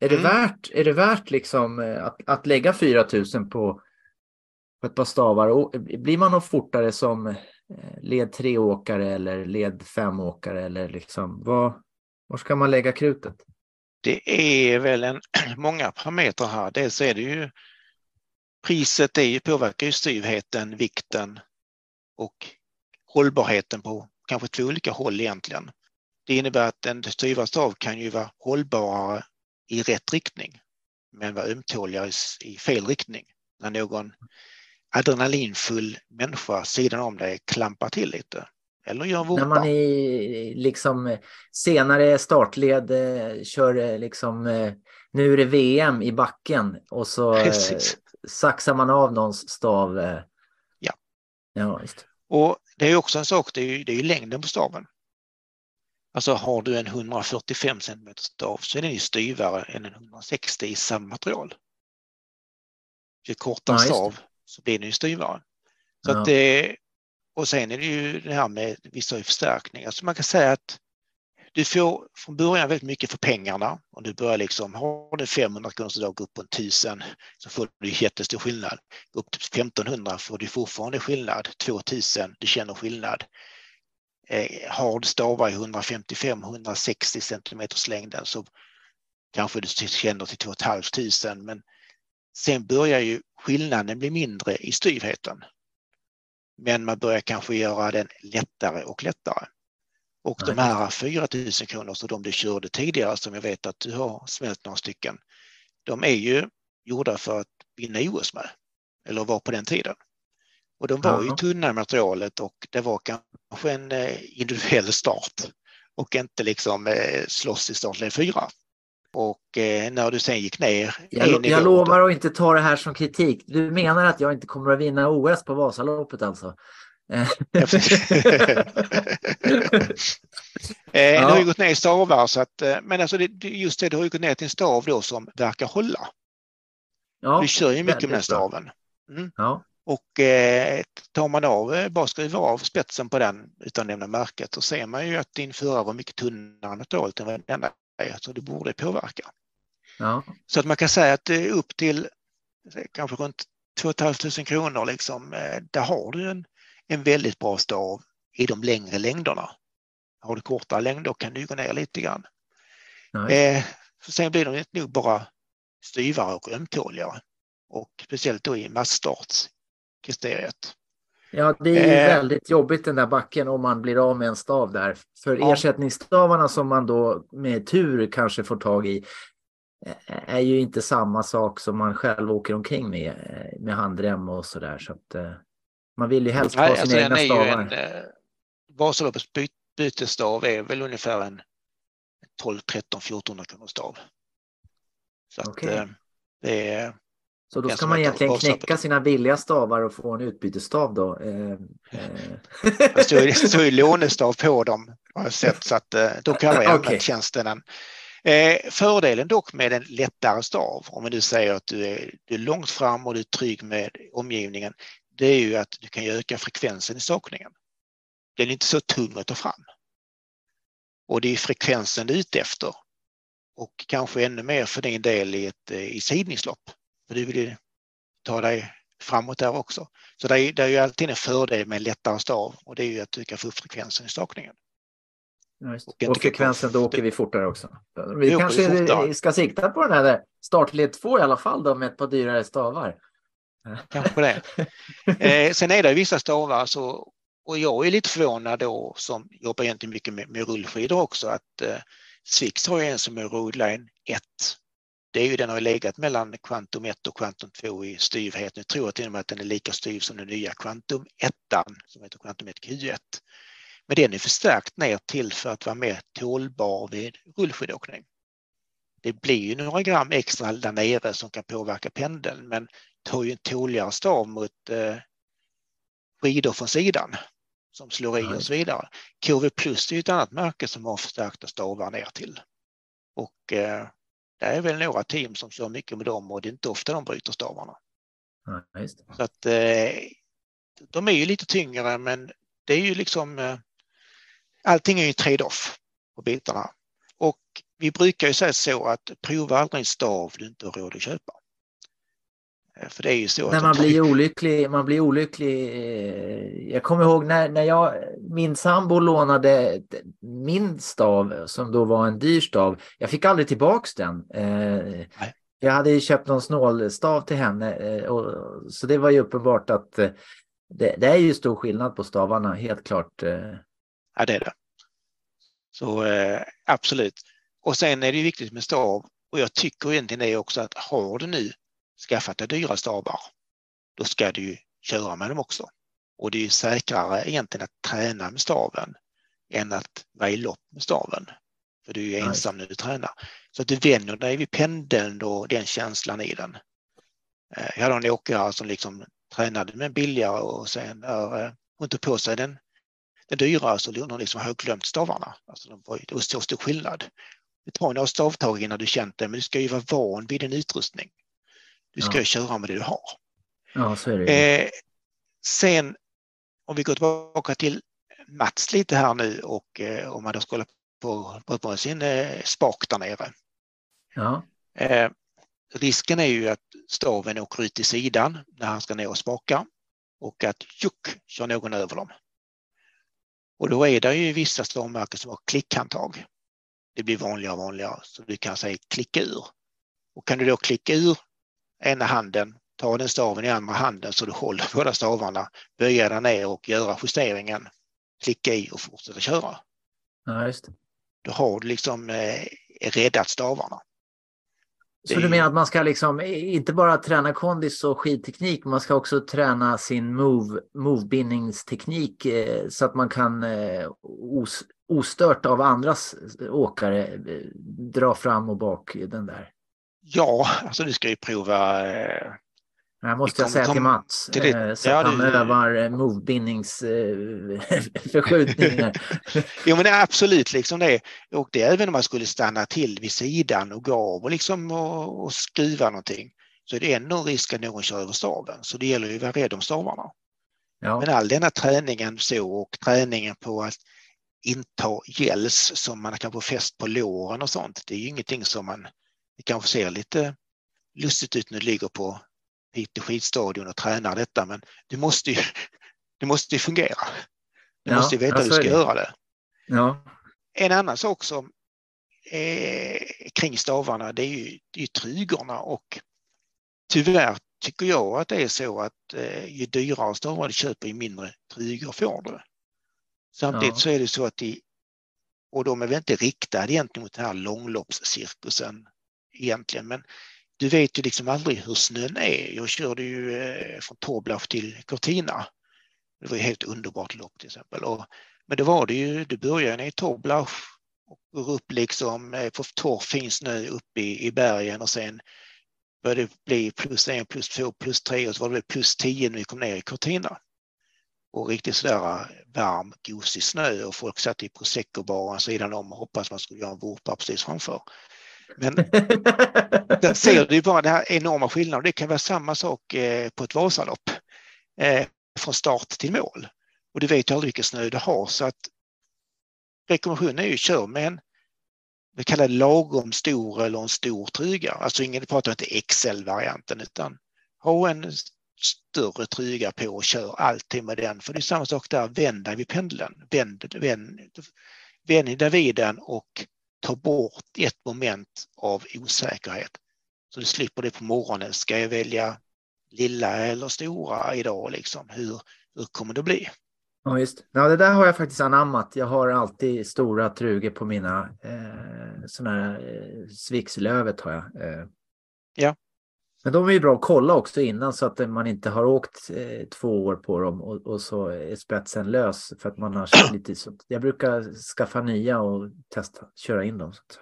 Är det Mm. värt, är det värt liksom eh, att, att lägga 4000 på, på ett par stavar? Och blir man nog fortare som eh, led 3-åkare eller led 5-åkare eller liksom vad, var ska man lägga krutet? Det är väl en, många parametrar här. Dels är det ju priset är ju, påverkar ju styvheten, vikten och hållbarheten på kanske två olika håll egentligen. Det innebär att en styva stav kan ju vara hållbarare i rätt riktning men vara ömtåligare i- fel riktning. När någon adrenalinfull människa sidan om dig klampar till lite eller gör När man vurpa. i liksom senare startled eh, kör eh, liksom eh, nu är det VM i backen och så Precis. saxar man av någons stav. Ja. Ja, just. Och det är också en sak, det är ju, det är ju längden på staven. Alltså har du en 145 cm stav så är den ju styvare än en 160 i samma material. Ju kortare det. stav så blir den ju styvare. Så Ja. att det, och sen är det ju det här med vissa förstärkningar. Så man kan säga att du får från början väldigt mycket för pengarna. Om du börjar liksom, har du 500 kronor så dag upp på en 1000 så får du jättestor skillnad. Upp till 1500 får du fortfarande skillnad. 2000, du känner skillnad. Eh, har du stavar i 155-160 centimeters längden så kanske du känner till 2 500 men sen börjar ju skillnaden bli mindre i styvheten. Men man börjar kanske göra den lättare och lättare. Och Ja, de här 4000 kronor, så de du körde tidigare som jag vet att du har smält några stycken, de är ju gjorda för att vinna OS med. Eller var på den tiden. Och de var ju Ja. tunna materialet och det var kanske en eh, individuell start och inte liksom eh, slåss i startled 4. Och eh, när du sen gick ner Jag, jag lovar att inte ta det här som kritik. Du menar att jag inte kommer att vinna OS på Vasaloppet alltså? Ja. Eh, Det har ju gått ner i stavar, så att, men alltså det, just det, det har ju gått ner till en stav då som verkar hålla. ja, du kör ju mycket med den staven. ja, Och eh, tar man av, eh, bara skruvar av spetsen på den utan lämna märket, så ser man ju att din förare var mycket tunnare materialet än vad denna är, så det borde påverka. ja, Så att man kan säga att eh, upp till kanske runt 2 500 kronor, liksom, där har du en, en väldigt bra stav i de längre längderna. Har du kortare längder kan du gå ner lite grann. Eh, sen blir de nog bara styvare och ömtåligare. Och speciellt då i massstartskriteriet. Ja, det är Eh. väldigt jobbigt den där backen om man blir av med en stav där. För Ja. ersättningsstavarna som man då med tur kanske får tag i eh, är ju inte samma sak som man själv åker omkring med, eh, med handrem och sådär. Så att, man vill ju helst ha sina alltså egna stavar. en Vasaloppets by, bytesstav är väl ungefär en 12, 13, 1400 kronor stav. Så att Okej. eh, det är Så då ska man egentligen knäcka sina billiga stavar och få en utbytesstav då. Eh, eh. Det står ju- det ju lånestav på dem har jag sett så att eh, då kallar jag Okej. tjänsten den. Eh, fördelen dock med en lättare stav, om vi nu säger att du är, du är långt fram och du är trygg med omgivningen, det är ju att du kan öka frekvensen i stakningen. Den är inte så tung att ta fram. Och det är frekvensen du är ute efter. Och kanske ännu mer för din del i ett eh, i sidningslopp. För du vill ju ta dig framåt där också. Så det är, det är ju alltid en fördel med en lättare stav och det är ju att du kan få upp frekvensen i stakningen. Ja. Och frekvensen, då åker vi fortare också. Vi vi kanske fortare. ska sikta på den här startled 2 i alla fall då med ett par dyrare stavar. Kanske det. Eh, sen är det vissa stavar så, och jag är lite förvånad då som jobbar egentligen mycket med, med rullskidor också att eh, Swix har ju en som är Roadline 1. Det är ju den har legat mellan Quantum 1 och Quantum 2 i styvhet. Nu tror jag till och med att den är lika styv som den nya Quantum 1 som heter Quantum 1 Q1. Men den är förstärkt ner till för att vara mer tålbar vid rullskidåkning. Det blir ju några gram extra där nere som kan påverka pendeln men tar ju en tåligare stav mot eh, skidor från sidan som slår i och så vidare. KV Plus är ju ett annat märke som har förstärkta stavar ner till. Och eh, det är väl några team som kör mycket med dem och det är inte ofta de bryter stavarna. Ja. Så att eh, de är ju lite tyngre men det är ju liksom eh, allting är ju trade-off på bitarna. Och vi brukar ju säga så att prova aldrig en stav du inte har råd att köpa. Eh, För det är ju så När man blir olycklig, man blir olycklig. eh, Jag kommer ihåg när, när jag, min sambo lånade min stav som då var en dyr stav. Jag fick aldrig tillbaks den. Eh, Jag hade ju köpt någon snålstav till henne och, så det var ju uppenbart att det, det är ju stor skillnad på stavarna, helt klart. Ja, det är det. Så absolut. Och sen är det ju viktigt med stav och jag tycker egentligen det också att har du nu skaffat dig dyra stavar, då ska du ju köra med dem också. Och det är ju säkrare egentligen att träna med staven än att vara i lopp med staven. För du är ju ensam när du tränar. Så att du vänjer dig vid pendeln och den känslan i den. Eh, Jag hade en åkare som liksom tränade med billigare och sen när eh, hon tog på sig den den dyra så hon liksom glömt stavarna. Alltså de var, det var så stor skillnad. Det tar några stavtag innan du känt det, men du ska ju vara van vid din utrustning. Du ska ju köra med det du har. Ja, så är det. Eh, sen om vi går tillbaka till Mats lite här nu och eh, om man då på, på, på sin eh, spak där nere. Ja, Eh, risken är ju att staven åker ut i sidan när han ska ner och spaka och att tjock kör någon över dem. Och då är det ju vissa stavmärken som har klickhandtag. Det blir vanligare och vanligare så du kan säga klicka ur. Och kan du då klicka ur ena handen, ta den staven i andra handen så du håller båda stavarna, böja den ner och göra justeringen, klicka i och fortsätta köra. ja just det. Då har du liksom eh, räddat stavarna. Så du menar att man ska liksom inte bara träna kondis och skidteknik, man ska också träna sin move, movebindningsteknik eh, så att man kan eh, os, ostört av andras åkare eh, dra fram och bak den där. Ja, alltså du ska ju prova eh, Jag måste jag säga till Mats, till eh, så Ja, att han det- övar eh, movebindningsförskjutningar. Jo, men det är absolut liksom det. Och det är även om man skulle stanna till vid sidan och gå av och, liksom och, och skruva någonting så är det ändå en risk att någon kör över staven. Så det gäller ju att vara rädd om stavarna. Ja, Men all denna träningen så och träningen på att inta gels som man kan få fäst på låren och sånt. Det är ju ingenting som man det kanske ser lite lustigt ut när du ligger på Piteå skidstadion och tränar detta, men det måste ju, det måste ju fungera. Du Ja, måste ju veta hur du är ska det. göra det. ja, En annan sak som eh, kring stavarna, det är ju, det är ju trygorna och tyvärr tycker jag att det är så att eh, ju dyrare stavar du köper, ju mindre trygor får du. Samtidigt Ja. så är det så att de, och de är väl inte riktade egentligen mot den här långloppscirkusen egentligen, men du vet ju liksom aldrig hur snön är. Jag körde ju eh, från Toblach till Cortina. Det var ju helt underbart lopp till exempel. Och, men det var det ju, du börjar i Toblach och går upp liksom eh, på torr fin snö upp i, i bergen och sen började det bli plus en, plus två, plus tre och så var det plus tio när vi kom ner i Cortina. Och riktigt sådär eh, varm, gosig snö och folk satt i prosecco-baren sidan om och hoppades man skulle göra en vurpa precis framför. Men där ser du bara den här enorma skillnaden. Det kan vara samma sak eh, på ett Vasalopp. Eh, från start till mål. Och du vet ju aldrig vilken snö du har så att rekommendationen är ju kör med en vi kallar det lagom stor eller en stor tryga. Alltså ingen pratar inte XL-varianten utan ha en större tryga på och kör alltid med den. För det är samma sak där, vänd dig vid pendeln. Vänd, vänd, vänd dig vid den och ta bort ett moment av osäkerhet. Så du slipper det på morgonen. Ska jag välja lilla eller stora idag? Liksom? Hur, hur kommer det bli? Ja, just. Ja, det där har jag faktiskt anammat. Jag har alltid stora trugor på mina eh, sådana här eh, Svixlövet har jag. Eh. Ja. Men de är ju bra att kolla också innan så att man inte har åkt eh, två år på dem och, och så är spetsen lös för att man har kört lite så. Jag brukar skaffa nya och testa köra in dem. Så att.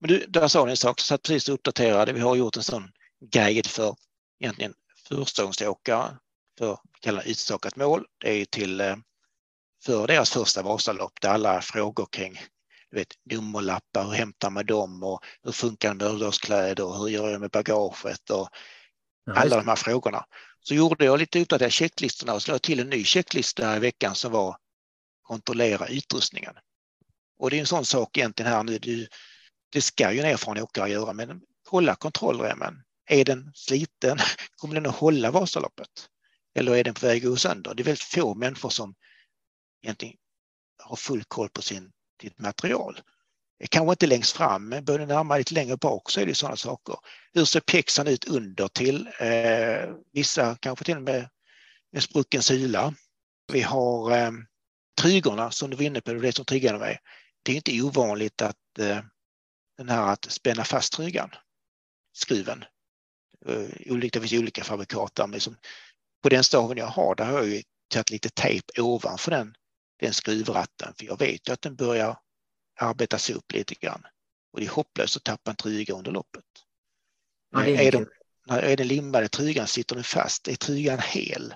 Men du, där sa ni en sak, så att precis uppdaterade. Vi har gjort en sån guide för egentligen förstagångsåkare för utstakat mål. Det är till eh, för deras första Vasalopp där alla frågor kring du vet, nummerlappar, hur hämtar man dem och hur funkar nödvärnskläder och hur gör jag med bagaget och Ja, alla de här frågorna. Så gjorde jag lite uppdaterade checklistorna och jag till en ny checklista i veckan som var kontrollera utrustningen. Och det är en sån sak egentligen här nu. Du, det ska ju en erfaren åkare göra, men kolla kontrollremmen. Är den sliten? Kommer den att hålla Vasaloppet? Eller är den på väg att gå sönder? Det är väldigt få människor som egentligen har full koll på sin, sitt material. Kanske inte längst fram, men börjar du närma dig lite längre bak så är det sådana saker. Hur ser pjäxan ut under till? Eh, vissa kanske till och med en sprucken sula. Vi har eh, trygorna som du var inne på, det det som triggade mig. Det är inte ovanligt att eh, den här att spänna fast trygan, skruven. Eh, olika, det finns olika fabrikat där, men liksom, på den staven jag har, där har jag ju tagit lite tejp ovanför den, den skruvratten, för jag vet ju att den börjar arbetas upp lite grann. Och det är hopplöst att tappa en tryga under loppet. Ja, är är, de, när är den limmade trygan, sitter den fast? Är trygan hel?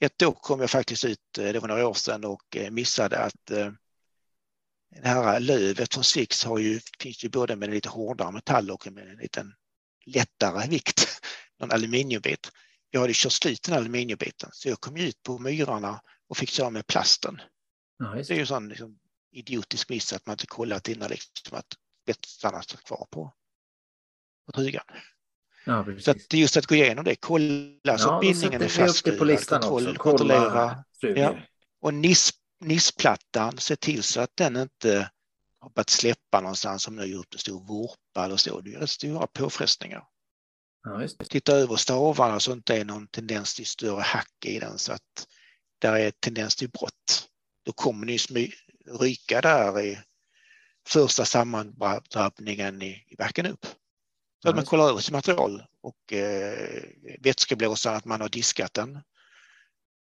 Ett år kom jag faktiskt ut, eh, det var några år sedan, och eh, missade att eh, det här lövet från Six har ju, finns ju både med en lite hårdare metall och med en liten lättare vikt, någon aluminiumbit. Jag hade kört slut den aluminiumbiten så jag kom ut på myrarna och fick köra med plasten. Ja, Det är det. ju en sån liksom, idiotisk miss att man inte kollat innan liksom, att spetsarna står kvar på, på trygan. Ja, Så att just att gå igenom det, kolla så Ja, att då bindningen är det fastskruvad, kontroll, också. kontrollera. Ja. och NIS, NIS-plattan, se till så att den inte har börjat släppa någonstans som nu har gjort en stor vurpa eller så. Det är stora påfrestningar. Ja, det. Titta över stavarna så att det inte är någon tendens till större hack i den så att där är tendens till brott. Då kommer ni smy- ryka där i första sammandrabbningen i, i backen upp. Så att man kollar över sitt material och eh, vätskeblåsaren, att man har diskat den.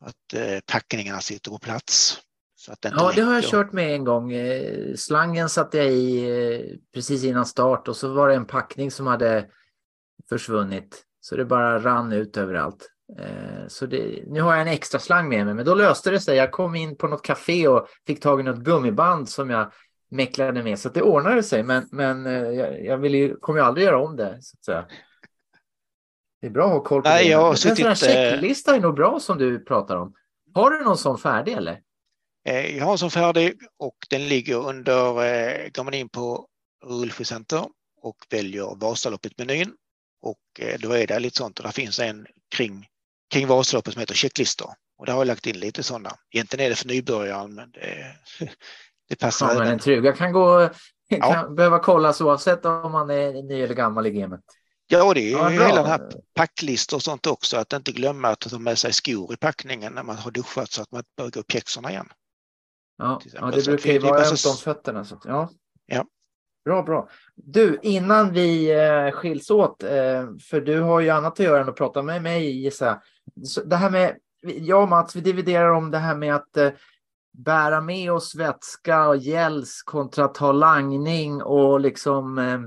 Att eh, packningarna sitter på plats. Så att den Ja, det har jag kört med en gång. Eh, Slangen satte jag i eh, precis innan start och så var det en packning som hade försvunnit. Så det bara rann ut överallt. Eh, så det, nu har jag en extra slang med mig, men då löste det sig. Jag kom in på något café och fick tag i något gummiband som jag mäcklade med, så det ordnade sig. Men, men eh, jag, jag vill ju, kommer ju aldrig göra om det. Så. Det är bra att ha koll på Nej, det. jag har Men suttit, här eh, checklista är nog bra som du pratar om. Har du någon sån färdig eller? Jag har en sån färdig och den ligger under, går man in på Rullskidcenter och väljer Vasaloppet-menyn och då är det lite sånt och där finns en kring, kring Vasaloppet som heter checklistor. Och där har jag lagt in lite sådana. Egentligen är det för nybörjaren men det, det passar Ja, men en truga kan gå, kan Ja. behöva kollas oavsett om man är ny eller gammal i gamet. Ja, det är Ja, hela den här packlistor och sånt också. Att inte glömma att ta med sig skor i packningen när man har duschat så att man behöver gå upp pjäxorna igen. Ja, ja det brukar ju vara ömt om fötterna. Så, ja. Ja. Bra, bra. Du, innan vi eh, skiljs åt, eh, för du har ju annat att göra än att prata med mig, gissar jag. Det här med, jag och Mats, vi dividerar om det här med att eh, bära med oss vätska och gälls kontra ta langning och liksom eh,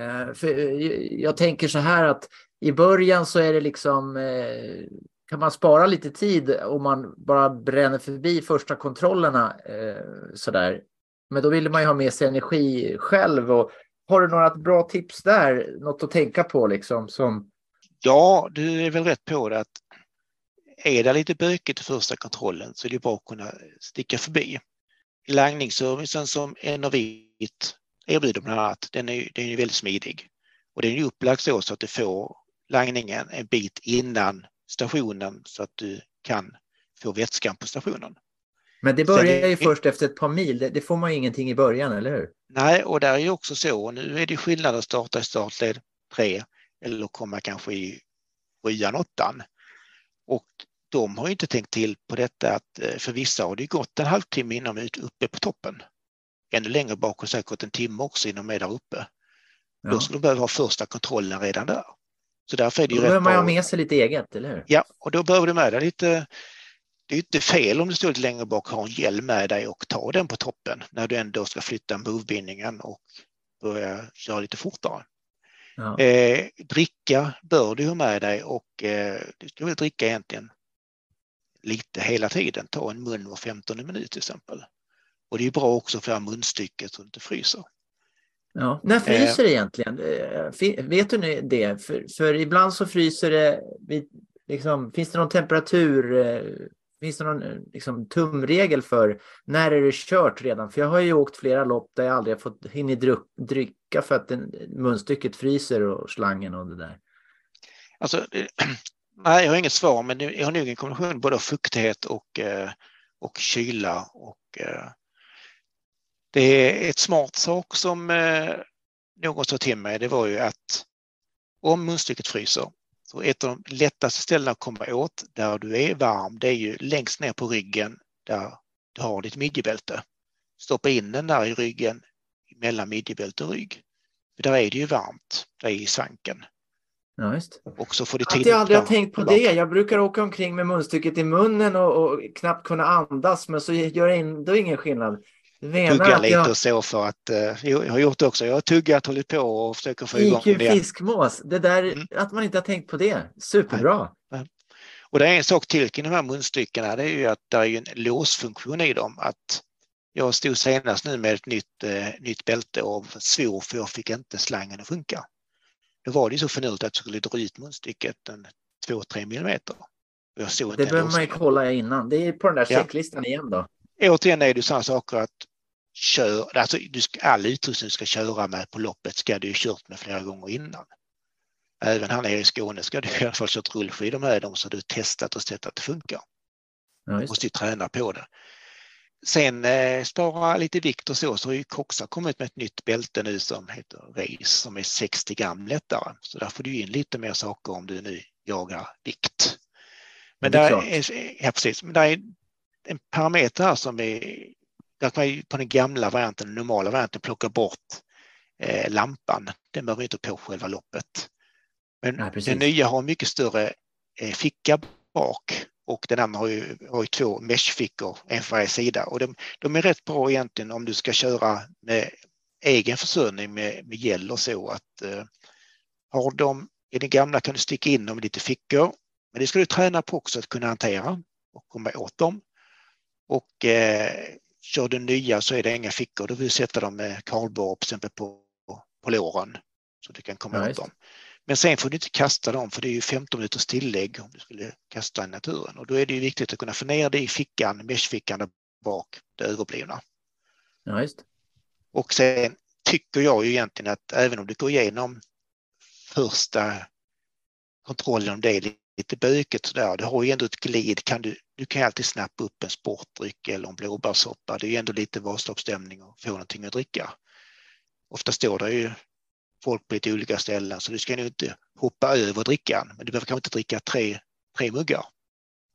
eh för eh, jag tänker så här att i början så är det liksom eh, kan man spara lite tid om man bara bränner förbi första kontrollerna eh, sådär. Men då vill man ju ha med sig energi själv och har du några bra tips där? Något att tänka på liksom som Ja, du är väl rätt på det att är det lite bökigt i första kontrollen så är det bra att kunna sticka förbi. Langningsservicen som Enervit erbjuder bland annat, den är, den är väldigt smidig. Och den är upplagd så, så att du får langningen en bit innan stationen så att du kan få vätskan på stationen. Men det Sen börjar är- ju först efter ett par mil. Det, det får man ju ingenting i början, eller hur? Nej, och där är ju också så, och nu är det skillnad att starta i startled 3 eller komma kanske i sjuan, åttan. Och de har inte tänkt till på detta att eh, för vissa har det gått en halvtimme innan de är uppe på toppen. Ännu längre bak och säkert en timme också innan de är där uppe. Ja. Då skulle de behöva ha första kontrollen redan där. Så därför är det Då ju behöver man ha med sig lite eget, eller hur? Ja, och då behöver du med dig lite det är inte fel om du står lite längre bak och har en hjälm med dig och tar den på toppen när du ändå ska flytta movebindningen och börja köra lite fortare. Ja. Eh, dricka bör du ha med dig och eh, du ska väl dricka egentligen lite hela tiden. Ta en mun var 15 minut till exempel. Och det är bra också för munstycket så du inte fryser. Ja. När fryser det egentligen? Eh, Vet du det? För, för ibland så fryser det. Liksom, finns det någon temperatur? Finns det någon eh, liksom, tumregel för när är det kört redan? För jag har ju åkt flera lopp där jag aldrig har fått hinna dricka för att den, munstycket fryser och slangen och det där. Alltså, eh, nej, jag har inget svar, men jag har nog en kombination både av fuktighet och, och kyla. Och, det är ett smart sak som någon sa till mig, det var ju att om munstycket fryser, så ett av de lättaste ställena att komma åt där du är varm, det är ju längst ner på ryggen där du har ditt midjebälte. Stoppa in den där i ryggen mellan midjebälte och rygg. För där är det ju varmt, där i svanken. Ja, just. Och så får du Att tid jag aldrig har tänkt på det. Jag brukar åka omkring med munstycket i munnen och, och knappt kunna andas, men så gör det ändå ingen skillnad. Tugga lite jag... och så för att, eh, jag har gjort det också. Jag har tuggat, hållit på och försöker få igång IQ det. fiskmås, det där Mm. att man inte har tänkt på det. Superbra. Och det är en sak till kring de här munstyckena, det är ju att det är en låsfunktion i dem. Att jag stod senast nu med ett nytt, eh, nytt bälte och svor för jag fick inte slangen att funka. Då var det ju så finurligt att jag skulle dra ut munstycket en 2-3 millimeter. Det behöver man ju kolla innan. Det är på den där Ja. checklistan igen då. Återigen är det sådana saker att kör, alltså du ska, all utrustning du ska köra med på loppet ska du ju kört med flera gånger innan. Även här nere i Skåne ska du i alla fall kört rullskidor med dem så du testat och sett att det funkar. Ja, Du måste ju träna på det. Sen eh, spara lite vikt och så, så har ju Coxa kommit med ett nytt bälte nu som heter Race som är 60 gram lättare. Så där får du in lite mer saker om du nu jagar vikt. Men är där är, ja, precis, men där är en parameter här som är, där kan man ju på den gamla varianten, den normala varianten, plocka bort eh, lampan. Den behöver inte på själva loppet. Men precis. den nya har en mycket större eh, ficka bak och den andra har ju, har ju två meshfickor, en för varje sida. Och de, de är rätt bra egentligen om du ska köra med egen försörjning med, med gäll och så. Att, eh, har de, I den gamla kan du sticka in dem i lite fickor Men det ska du träna på också att kunna hantera och komma åt dem. Och eh, kör du nya så är det inga fickor. Då vill du sätta dem med kardborre till exempel på, på låren så du kan komma Ja, åt dem. Men sen får du inte kasta dem för det är ju 15 minuters tillägg om du skulle kasta i naturen och då är det ju viktigt att kunna få ner det i fickan, meshfickan där bak, det överblivna. Ja, just. Och sen tycker jag ju egentligen att även om du går igenom första kontrollen om det är lite bökigt sådär, du har ju ändå ett glid, kan du, du kan ju alltid snappa upp en sportdryck eller en blåbärssoppa, det är ju ändå lite Vasaloppsstämning och få någonting att dricka. Ofta står det ju folk på lite olika ställen så du ska nog inte hoppa över drickan, men du behöver kanske inte dricka tre, tre muggar.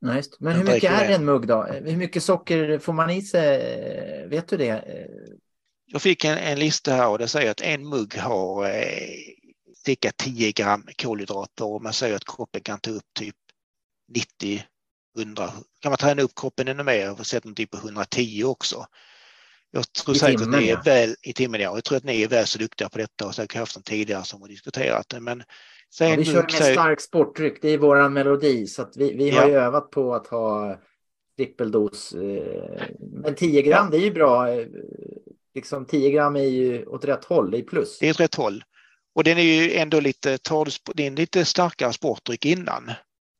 Ja, just. Men hur mycket är en mugg då? Hur mycket socker får man i sig? Vet du det? Eh, Jag fick en, en lista här och det säger att en mugg har cirka 10 gram kolhydrater och man säger att kroppen kan ta upp typ 90, 100. Kan man träna upp kroppen ännu mer och sätta den typ på 110 också. Jag tror I säkert timmen, att ni är ja. väl i timmen, ja. Jag tror att ni är väl så duktiga på detta och säkert haft dem tidigare som har diskuterat det. Men säg Ja, vi kör med säg, stark sportdryck, det är våran melodi. Så att vi, vi har Ja. övat på att ha trippeldos. eh, Men 10 gram, det är ju bra. eh, Liksom 10 gram är ju åt rätt håll, det är plus. det är åt rätt håll. Och den är ju ändå lite, tar det är en lite starkare sportdryck innan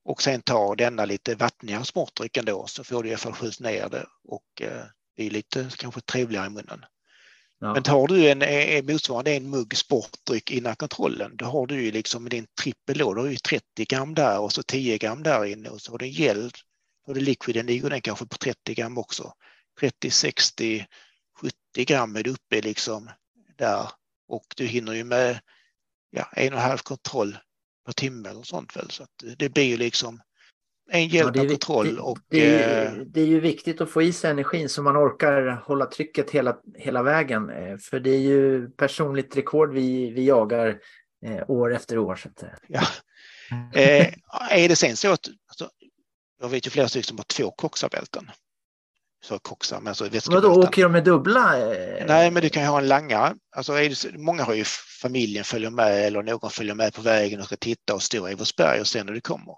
och sen tar denna lite vattnigare sportdryck ändå så får du i alla fall skjuts ner det och eh, det är lite kanske trevligare i munnen. Ja. Men tar du en, en motsvarande en mugg sportdryck innan kontrollen, då har du ju liksom din trippel då, då har du ju 30 gram där och så 10 gram där inne och så har du en gel, då har du liquiden, ligger den kanske på 30 gram också. 30, 60, 70 gram är du uppe liksom där och du hinner ju med ja, en och en halv kontroll per timme eller sånt väl. Så det blir ju liksom en hjälp det är kontroll det, och det, eh, är, det är ju viktigt att få i sig energin så man orkar hålla trycket hela, hela vägen. eh, För det är ju personligt rekord vi, vi jagar eh, år efter år. Så att, eh, Ja. Eh, är det sen så att, alltså, jag vet ju flera stycken som har två koxarbälten. Så koxar, men alltså vätskebälten. åker de med dubbla? eh, Nej, men du kan ju ha en langare. Alltså, många har ju familjen följer med eller någon följer med på vägen och ska titta och stå i Eversberg och sen när du kommer.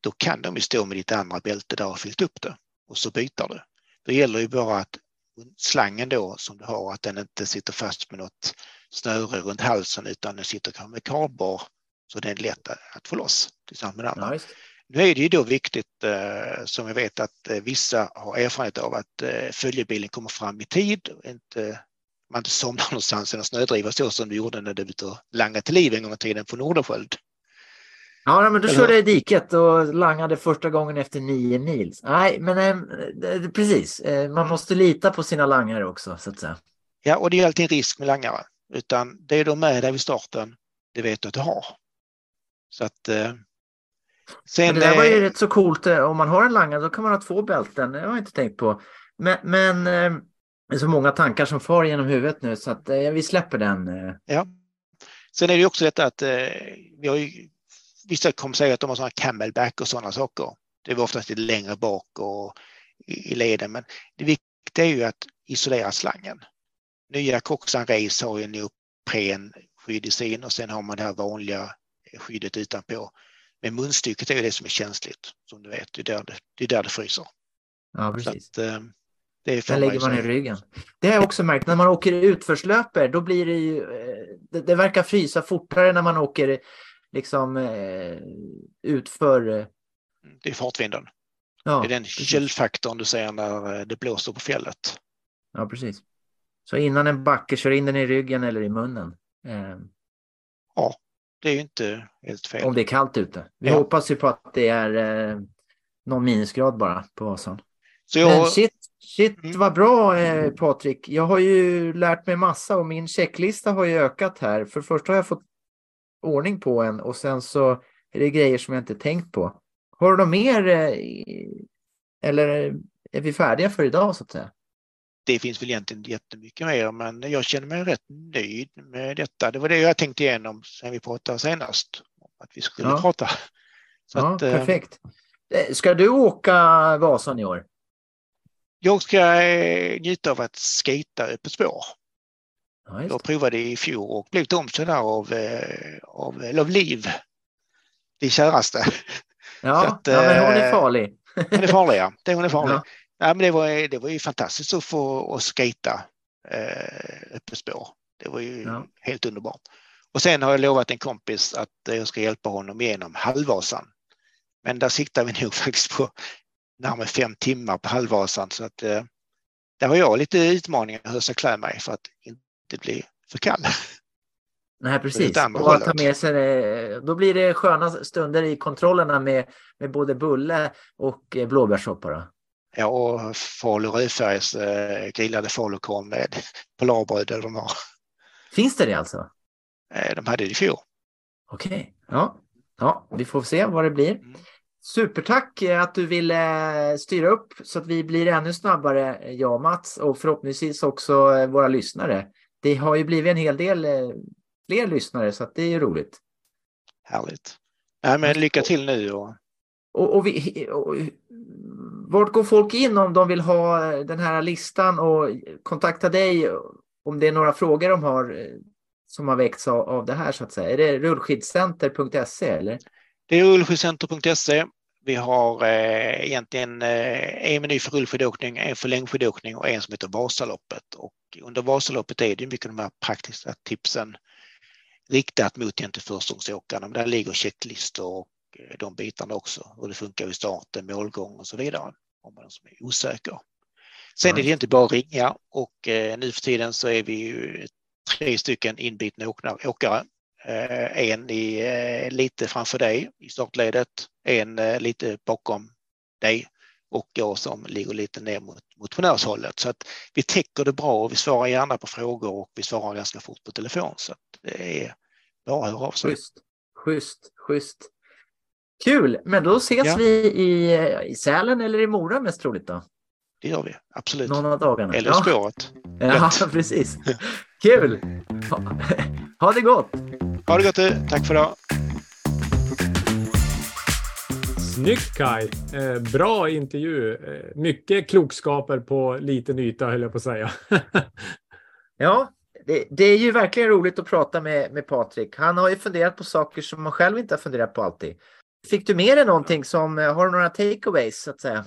Då kan de ju stå med ditt andra bälte där och fyllt upp det och så byter du. Då gäller ju bara att slangen då som du har, att den inte sitter fast med något snöre runt halsen utan den sitter med kardborr så den är lätt att få loss tillsammans med den andra. Just. Nu är det ju då viktigt, eh, som jag vet att eh, vissa har erfarenhet av, att eh, följebilen kommer fram i tid. och Inte, man inte somnar någonstans i en snödriva så som du gjorde när du var ute och langade till liv en gång i tiden på Nordenskiöld. Ja, men då Eller- körde jag i diket och langade första gången efter nio mil. Nej, men eh, precis. Man måste lita på sina langare också, så att säga. Ja, och det är alltid en risk med langare. Utan det är de med dig vid starten, det vet du att du har. Så att... Sen, det där var ju eh, rätt så coolt. eh, Om man har en langare då kan man ha två bälten. Det har jag inte tänkt på. Men, men eh, det är så många tankar som far genom huvudet nu så att vi släpper den. Ja. Sen är det också detta att vi har ju, vissa kommer säga att de har sådana camelback och sådana saker. Det var oftast lite längre bak och i, leden, men det viktiga är ju att isolera slangen. Nya Coxan Race har ju en neopren skydd i sin och sen har man det här vanliga skyddet utanpå. Men munstycket är ju det som är känsligt, som du vet. Det är där det, det, är där det fryser. Ja, Så precis. att, eh, det Den lägger man i ryggen. Det har jag också märkt. När man åker utförslöper då blir det ju... eh, Det, det verkar frysa fortare när man åker liksom eh, utför. Det är fartvinden. Ja, det är den precis. källfaktorn du ser när det blåser på fjället. Ja, precis. Så innan en backe kör in den i ryggen eller i munnen. Eh, Det är ju inte helt fel. om det är kallt ute. Vi Ja. hoppas ju på att det är eh, någon minusgrad bara på Vasan. Så Men jag, shit, shit Mm. vad bra eh, Patrik. Jag har ju lärt mig massa och min checklista har ju ökat här. För först har jag fått ordning på en och sen så är det grejer som jag inte tänkt på. Har du något mer? Eh, eller är vi färdiga för idag så att säga? Det finns väl egentligen jättemycket mer, men jag känner mig rätt nöjd med detta. Det var det jag tänkte igenom sen vi pratade senast. Att vi skulle Ja. prata. Så ja, att, eh, perfekt. Eh, Ska du åka Vasan i år? Jag ska eh, njuta av att skata öppet spår. Ja, Jag provade i fjol och blev omkörd av, av, av Liv. Det käraste. Ja, att, ja men hon är farlig. Hon är farlig, ja. Det, hon är farlig. Ja. Ja. men det, var, det var ju fantastiskt att få att skata eh, öppet spår. Det var ju Ja. helt underbart. Och sen har jag lovat en kompis att jag ska hjälpa honom igenom Halvvasan. Men där siktar vi nog faktiskt på närmare fem timmar på Halvvasan. Så att, eh, där har jag lite utmaningar hur jag ska klä mig för att inte bli för kall. Nej, precis. Och att ta med sig då blir det sköna stunder i kontrollerna med, med både bulle och eh, blåbärssoppa. Ja, och Falu rödfärgs eh, grillade falukorv med polarbröd eller de har. Finns det det alltså? Eh, de hade det i fjol. Okej, ja. ja, vi får se vad det blir. Mm. Supertack eh, att du ville styra upp så att vi blir ännu snabbare, eh, jag och Mats, och förhoppningsvis också eh, våra lyssnare. Det har ju blivit en hel del eh, fler lyssnare så att det är ju roligt. Härligt. Nej, men lycka till nu och Och, och, vi, och vart går folk in om de vill ha eh, den här listan och kontakta dig om det är några frågor de har eh, som har väckts av, av det här så att säga? Är det rullskidcenter.se eller? Det är rullskidcenter.se. Vi har eh, egentligen eh, en meny för rullskidåkning, en för längdskidåkning och en som heter Vasaloppet. Och under Vasaloppet är det mycket de här praktiska tipsen riktat mot förstagångsåkarna. Där ligger checklistor och eh, de bitarna också. Hur det funkar i starten, målgång och så vidare. Om man som är osäker. Sen är det inte bara att ringa och eh, nu för tiden så är vi ju tre stycken inbitna åkare. Eh, en i, eh, lite framför dig i startledet, en eh, lite bakom dig och jag som ligger lite ner mot motionärshållet. Så att vi täcker det bra och vi svarar gärna på frågor och vi svarar ganska fort på telefon. Så att det är bara att höra av sig. Schysst, schysst, schysst. Kul, men då ses Ja. vi i, i Sälen eller i Mora mest troligt då? Det gör vi, absolut. Någon av dagarna. Eller ja. spåret. Ja, precis. Kul! Ha, ha det gott! Ha det gott du. Tack för idag. Snyggt Kai! Eh, bra intervju. Eh, mycket klokskaper på liten yta höll jag på att säga. Ja, det, det är ju verkligen roligt att prata med, med Patrik. Han har ju funderat på saker som man själv inte har funderat på alltid. Fick du med dig någonting som, eh, har några takeaways så att säga?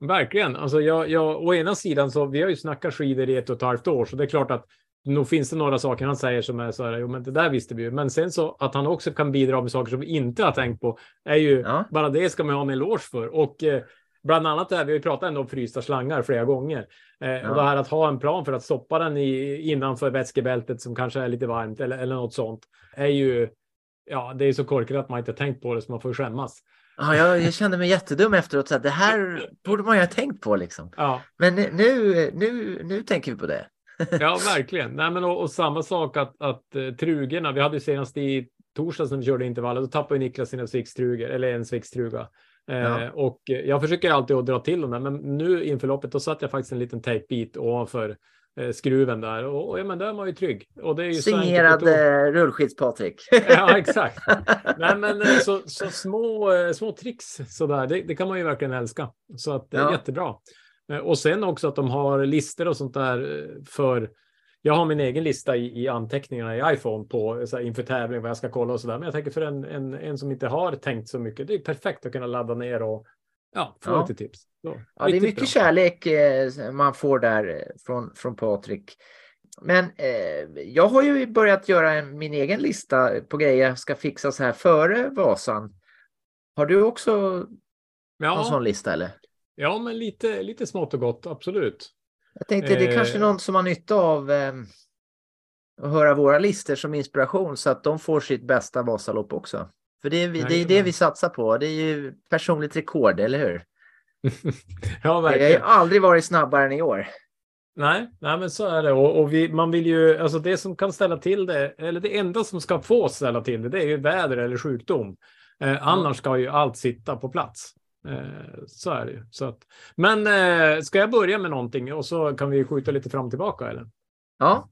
Verkligen. Alltså jag, jag, å ena sidan så vi har ju snackat skidor i ett och ett halvt år, så det är klart att nog finns det några saker han säger som är så här, jo men det där visste vi ju. Men sen så att han också kan bidra med saker som vi inte har tänkt på är ju Ja. bara det ska man ha en eloge för. Och eh, bland annat det här, vi har ju pratat ändå om frysta slangar flera gånger. Eh, Ja. Och det här att ha en plan för att stoppa den i, innanför vätskebältet som kanske är lite varmt eller, eller något sånt är ju, ja, det är så korkat att man inte tänkt på det så man får skämmas. Ja, jag, jag kände mig jättedum efteråt. Så att det här borde man ju ha tänkt på liksom. Ja. Men nu, nu, nu tänker vi på det. Ja, verkligen. Nej, men och, och samma sak att, att eh, trugorna, vi hade senast i torsdags när vi körde intervallet, då tappade Niklas sina svixtrugor, eller en svixtruga. Eh, Ja. Och eh, jag försöker alltid att dra till dem där, men nu inför loppet, då satte jag faktiskt en liten tejpbit ovanför skruven där och, och ja, men där är man ju trygg. Och det är ju Signerad eh, rullskids-Patrik. Ja, exakt. Nej, men eh, så, så små, eh, små tricks sådär, det, det kan man ju verkligen älska. Så att det är Ja. jättebra. Eh, Och sen också att de har listor och sånt där eh, för jag har min egen lista i, i anteckningarna i iPhone på eh, så här, inför tävling vad jag ska kolla och så där. Men jag tänker för en, en, en som inte har tänkt så mycket, det är perfekt att kunna ladda ner och ja, få Ja. lite tips. Så, Ja, det är mycket bra. kärlek eh, man får där eh, från, från Patrik. Men eh, jag har ju börjat göra en, min egen lista på grejer jag ska fixa så här före Vasan. Har du också en Ja, sån lista eller? ja, men lite, lite smått och gott, absolut. Jag tänkte det är kanske Eh. någon som har nytta av eh, att höra våra listor som inspiration så att de får sitt bästa Vasalopp också. För det är, vi, det, är det vi satsar på. Det är ju personligt rekord, eller hur? ja, Jag har ju verkligen. aldrig varit snabbare än i år. Nej, nej, men så är det. Och, och vi, man vill ju, alltså det som kan ställa till det, eller det enda som ska få ställa till det, det är ju väder eller sjukdom. Eh, annars ska ju allt sitta på plats. Eh, så är det ju. Så att, men eh, ska jag börja med någonting och så kan vi skjuta lite fram och tillbaka eller? Ja,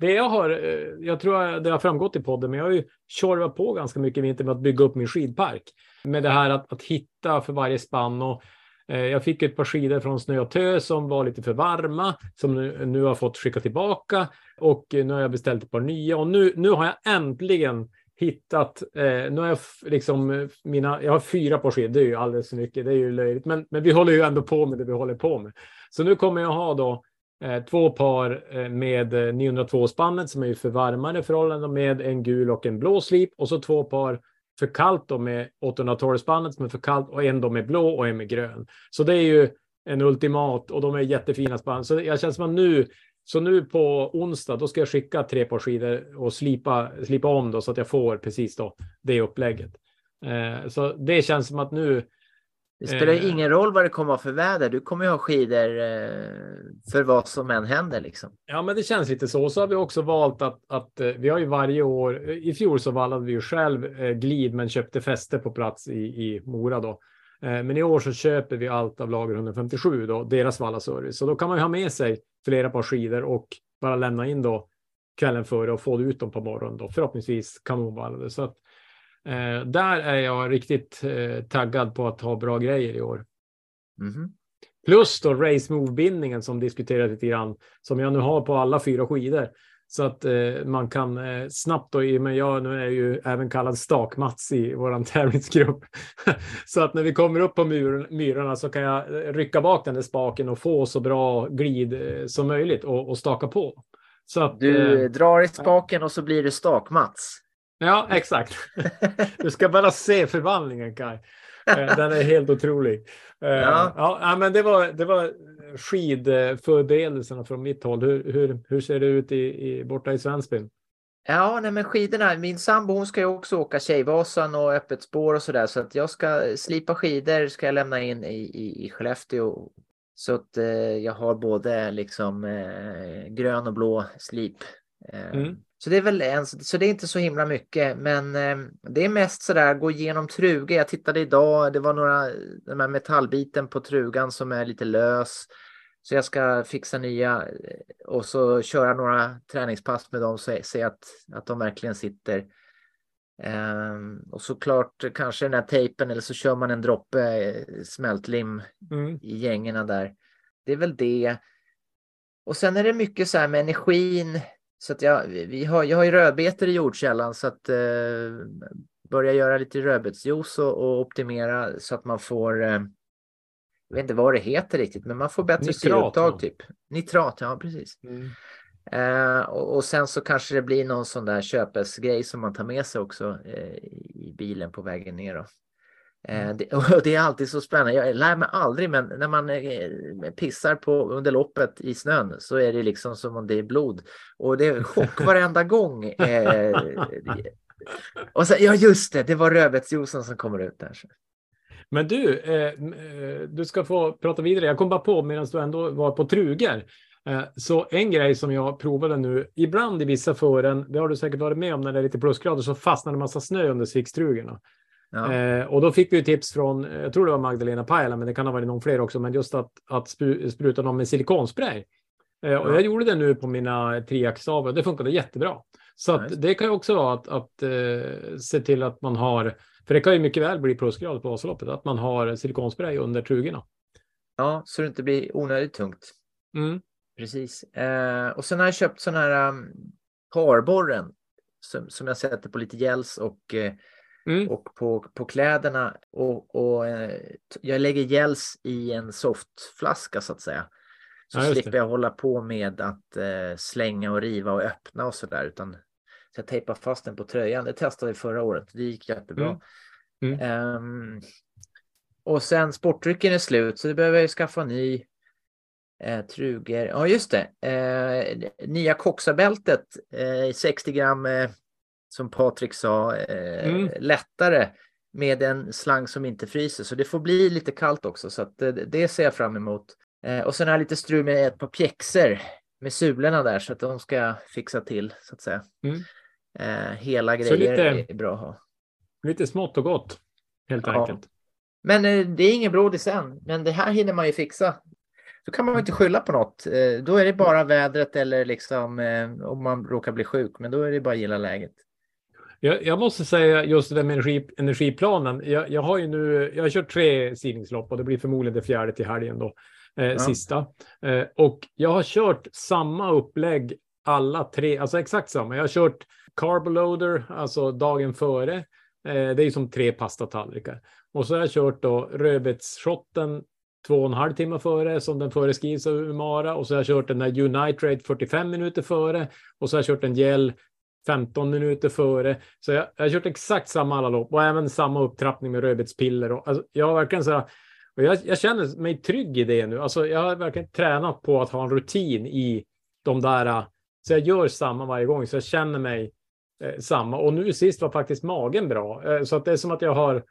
det jag har, eh, jag tror det har framgått i podden, men jag har ju tjorvat på ganska mycket i vinter med att bygga upp min skidpark. Med det här att, att hitta för varje spann och eh, jag fick ett par skidor från Snö och Tö som var lite för varma, som nu, nu har fått skicka tillbaka och eh, nu har jag beställt ett par nya och nu, nu har jag äntligen hittat, eh, nu har jag liksom mina, jag har fyra par skidor, det är ju alldeles för mycket, det är ju löjligt, men, men vi håller ju ändå på med det vi håller på med. Så nu kommer jag ha då Eh, två par eh, med eh, 902 spannet som är ju för varmare förhållanden med en gul och en blå slip och så två par för kallt då med 812 spannet som är för kallt och en då med blå och en med grön. Så det är ju en ultimat och de är jättefina spann. Så jag känner som att nu, så nu på onsdag, då ska jag skicka tre par skidor och slipa, slipa om då så att jag får precis då det upplägget. Eh, så det känns som att nu, det spelar Eh. ingen roll vad det kommer att vara för väder. Du kommer ju ha skidor eh, för vad som än händer liksom. ja men det känns lite så. Så har vi också valt att, att eh, vi har ju varje år, i fjol så vallade vi ju själv eh, glid men köpte fäste på plats i, i Mora då. Eh, Men i år så köper vi allt av lager 157 då, deras vallaservice. Så då kan man ju ha med sig flera par skidor och bara lämna in då kvällen före och få ut dem på morgonen då. Förhoppningsvis kanonvallade. Så att eh, där är jag riktigt eh, taggad på att ha bra grejer i år. Mhm. Plus då race move-bindningen som diskuteras lite grann, som jag nu har på alla fyra skidor. Så att eh, man kan eh, snabbt då, i men jag nu är ju även kallad Stak-Mats i våran tävlingsgrupp. så att när vi kommer upp på myr, myrorna så kan jag eh, rycka bak den där spaken och få så bra glid eh, som möjligt och, och staka på. Så att, Du eh, drar i spaken och så blir det stak-Mats. Ja, exakt. du ska bara se förvandlingen Kaj. Eh, Den är helt otrolig. Eh, Ja. Ja, ja, men det var, det var skidförberedelserna från mitt håll. Hur, hur, hur ser det ut i, i, borta i Svensbyn? Ja, nej men skidorna. Min sambo hon ska ju också åka Tjejvasan och öppet spår och sådär. Så att jag ska slipa skidor ska jag lämna in i, i, i Skellefteå. Så att eh, jag har både liksom eh, grön och blå slip. Eh, Mm. Så det är väl en, så det är inte så himla mycket. Men eh, det är mest sådär gå igenom truga. Jag tittade idag, det var några, den här metallbiten på trugan som är lite lös. Så jag ska fixa nya eh, och så köra några träningspass med dem så ser att, att de verkligen sitter. Ehm, och såklart kanske den här tejpen eller så kör man en droppe eh, smältlim Mm. i gängorna där. Det är väl det. Och sen är det mycket så här med energin. Så att jag, vi har, jag har ju rödbetor i jordkällan så att eh, börja göra lite rödbetsjuice och, och optimera så att man får eh, jag vet inte vad det heter riktigt, men man får bättre syreupptag typ. Nitrat, ja precis. Mm. Eh, och, och sen så kanske det blir någon sån där köpesgrej som man tar med sig också eh, i bilen på vägen ner. Då. Eh, det, och det är alltid så spännande. Jag lär mig aldrig, men när man eh, pissar på under loppet i snön så är det liksom som om det är blod. Och det är chock varenda gång. Eh, och så, ja, just det, det var rödbetsjuicen som kommer ut där. Men du, eh, du ska få prata vidare. Jag kom bara på medan du ändå var på trugor. Eh, så en grej som jag provade nu, ibland i vissa fören, det har du säkert varit med om när det är lite plusgrader, så fastnar det en massa snö under sviktstrugorna. Ja. Eh, och då fick vi tips från, jag tror det var Magdalena Pajala, men det kan ha varit någon fler också, men just att, att spru, spruta dem med silikonspray. Eh, och Ja. jag gjorde det nu på mina triaxstavar och det funkade jättebra. Så Nice. det kan ju också vara att, att eh, se till att man har, för det kan ju mycket väl bli plusgrad på Vasaloppet, att man har silikonspray under trugorna. ja, så det inte blir onödigt tungt. Mm. Precis. Eh, och sen har jag köpt sån här um, parborren som, som jag sätter på lite gels och, eh, Mm. och på, på kläderna. Och, och eh, jag lägger gels i en softflaska så att säga. Så Ja, slipper det. jag hålla på med att eh, slänga och riva och öppna och så där. Utan så jag tejpar fast den på tröjan. Det testade vi förra året. Det gick jättebra. Mm. Ehm, och sen sportdrycken är slut så det behöver jag ju skaffa ny. Eh, truger. Ja just det. Eh, nya koxabältet. Eh, 60 gram eh, som Patrik sa. Eh, Mm. Lättare med en slang som inte fryser. Så det får bli lite kallt också. Så att, eh, det ser jag fram emot. Eh, och sen har jag lite strul med ett par pjäxor med sulorna där så att de ska fixa till så att säga. Mm. Eh, hela grejer lite- är bra att ha. Lite smått och gott, helt Ja. enkelt. Men eh, det är ingen brådis än. Men det här hinner man ju fixa. Då kan man ju inte skylla på något. Eh, då är det bara vädret eller liksom om man råkar bli sjuk. Men då är det bara att gilla läget. Jag, jag måste säga just det där med energi, energiplanen. Jag, jag har ju nu, jag har kört tre sidningslopp och det blir förmodligen det fjärde till helgen då, eh, Ja. sista. Eh, och jag har kört samma upplägg alla tre, alltså exakt samma. Jag har kört carboloader, alltså dagen före. Eh, det är ju som tre pastatallrikar. Och så har jag kört då rödbetsshotten två och en halv timme före som den föreskrivs av Umara och så har jag kört den där Unitrate 45 minuter före och så har jag kört en gel 15 minuter före. Så jag, jag har kört exakt samma alla lopp och även samma upptrappning med rödbetspiller. Och, alltså, jag har verkligen så här, och jag, jag, känner mig trygg i det nu. Alltså, jag har verkligen tränat på att ha en rutin i de där. Så jag gör samma varje gång, så jag känner mig eh, samma. Och nu sist var faktiskt magen bra. Eh, så att det är som att jag har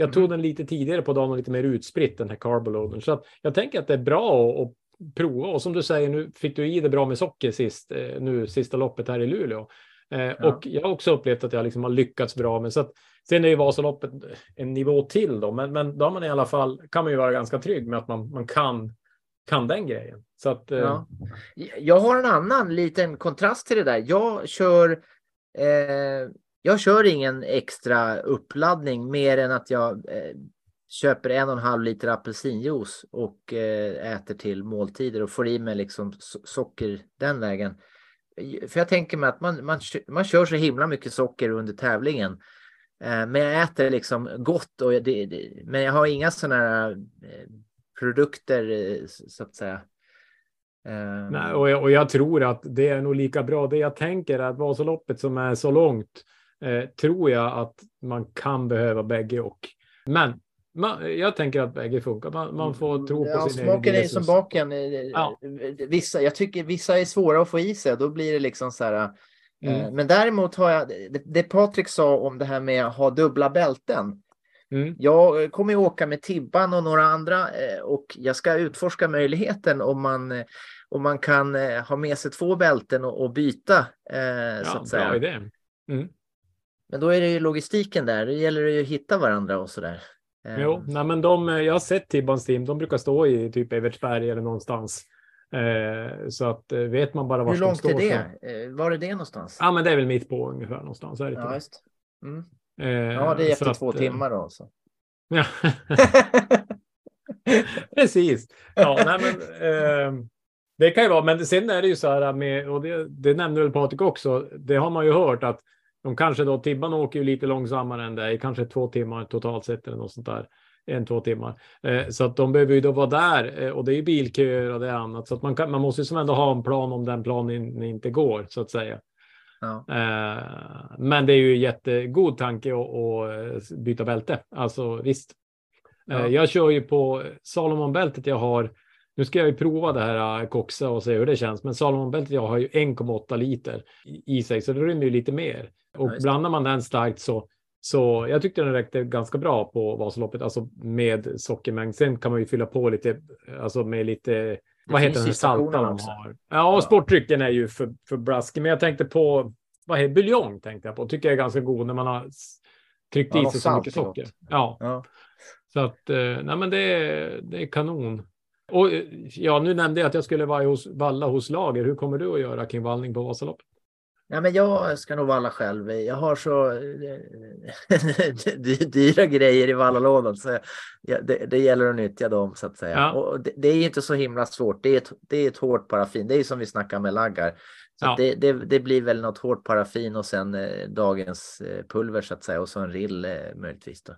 jag tog mm. den lite tidigare på dagen och lite mer utspritt, den här carboloaden. Så att jag tänker att det är bra att, att prova. Och som du säger, nu fick du i det bra med socker sist, eh, nu sista loppet här i Luleå. Eh, ja. Och jag har också upplevt att jag liksom har lyckats bra med. Så att, sen är ju Vasaloppet en nivå till då, men, men då har man i alla fall, kan man ju vara ganska trygg med att man, man kan, kan den grejen. Så att, eh... ja. Jag har en annan liten kontrast till det där. Jag kör eh, jag kör ingen extra uppladdning mer än att jag eh, köper en och en halv liter apelsinjuice och eh, äter till måltider och får i mig liksom socker den vägen. För jag tänker mig att man, man, man kör så himla mycket socker under tävlingen. Eh, men jag äter liksom gott och det, det, men jag har inga sådana här eh, produkter eh, så att säga. Nej, och jag, och jag tror att det är nog lika bra. Det jag tänker är att Vasaloppet som är så långt eh, tror jag att man kan behöva bägge och. Men man, jag tänker att bägge funkar. Man, man får tro på ja, sin smaken egen är som baken. Ja. Vissa, jag tycker vissa är svåra att få i sig. Då blir det liksom så här. Eh, mm. Men däremot har jag det, det Patrik sa om det här med att ha dubbla bälten. Mm. Jag kommer ju åka med Tibban och några andra eh, och jag ska utforska möjligheten om man, eh, om man kan ha med sig två bälten och, och byta. ja, så att säga. Bra idé. Mm. Men då är det ju logistiken där. Det gäller det ju att hitta varandra och så där. Jo, ehm. nej, men de, jag har sett Tibbans team. De brukar stå i typ Evertsberg eller någonstans. Eh, så att eh, vet man bara var Hur långt de står, är det? Så... Eh, var är det någonstans? Ja, men det är väl mitt på ungefär någonstans. Är det ja, just. Mm. Eh, ja, det är efter två att, eh, timmar då. Så. Ja. Precis. Ja, nej, men, eh, det kan ju vara, men sen är det ju så här med, och det, det nämnde väl Patrik också, det har man ju hört att de kanske då, Tibban åker ju lite långsammare än dig, kanske två timmar totalt sett eller något sånt där. En, två timmar. Eh, så att de behöver ju då vara där eh, och det är bilköer och det är annat. Så att man, kan, man måste ju som ändå ha en plan om den planen inte går så att säga. Ja. Eh, men det är ju jättegod tanke att, att byta bälte. Alltså visst. Ja. Jag kör ju på Salomonbältet jag har nu ska jag ju prova det här koxa och se hur det känns, men Salomonbältet jag har ju 1,8 liter i sig, så det rymmer ju lite mer. Och ja, blandar man den starkt så, så jag tyckte den räckte ganska bra på Vasaloppet, alltså med sockermängd. Sen kan man ju fylla på lite, alltså med lite, vad heter den salta de har? Ja, och sportdrycken är ju för, för blaskig, men jag tänkte på, vad heter buljong tänkte jag på, tycker jag är ganska god när man har tryckt ja, i sig så mycket socker. Ja. ja. Så att, eh, nej men det är, det är kanon. Och ja, nu nämnde jag att jag skulle vara hos, valla hos lager. Hur kommer du att göra kring vallning på Vasaloppet? Ja, men jag ska nog valla själv. Jag har så dyra grejer i vallalådan så det, det, gäller att nyttja dem så att säga. Ja. Och det, det, är inte så himla svårt. Det är ett, det är ett hårt paraffin. Det är som vi snackar med laggar. Så ja. det, det, det, blir väl något hårt paraffin och sen eh, dagens eh, pulver så att säga och så en rill eh, möjligtvis. Då.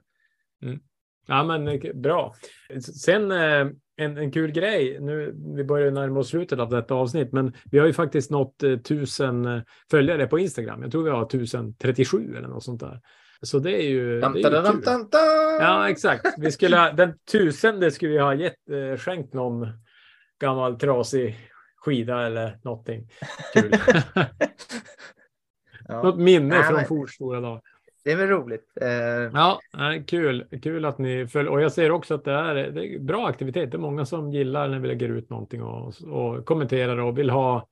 Mm. Ja, men eh, bra. Sen eh, en, en kul grej. Nu, vi börjar närma oss slutet av detta avsnitt, men vi har ju faktiskt nått eh, tusen eh, följare på Instagram. Jag tror vi har 1037 eller något sånt där. Så det är ju, det är ju kul. Ja, exakt. Vi skulle, den tusende skulle vi ha gett, eh, skänkt någon gammal trasig skida eller någonting. Kul. ja. Något minne Nej, från men... Fors stora dagar det är väl roligt. Eh... Ja, kul. Kul att ni följer. Och jag ser också att det är, det är bra aktivitet. Det är många som gillar när vi lägger ut någonting och, och kommenterar och vill ha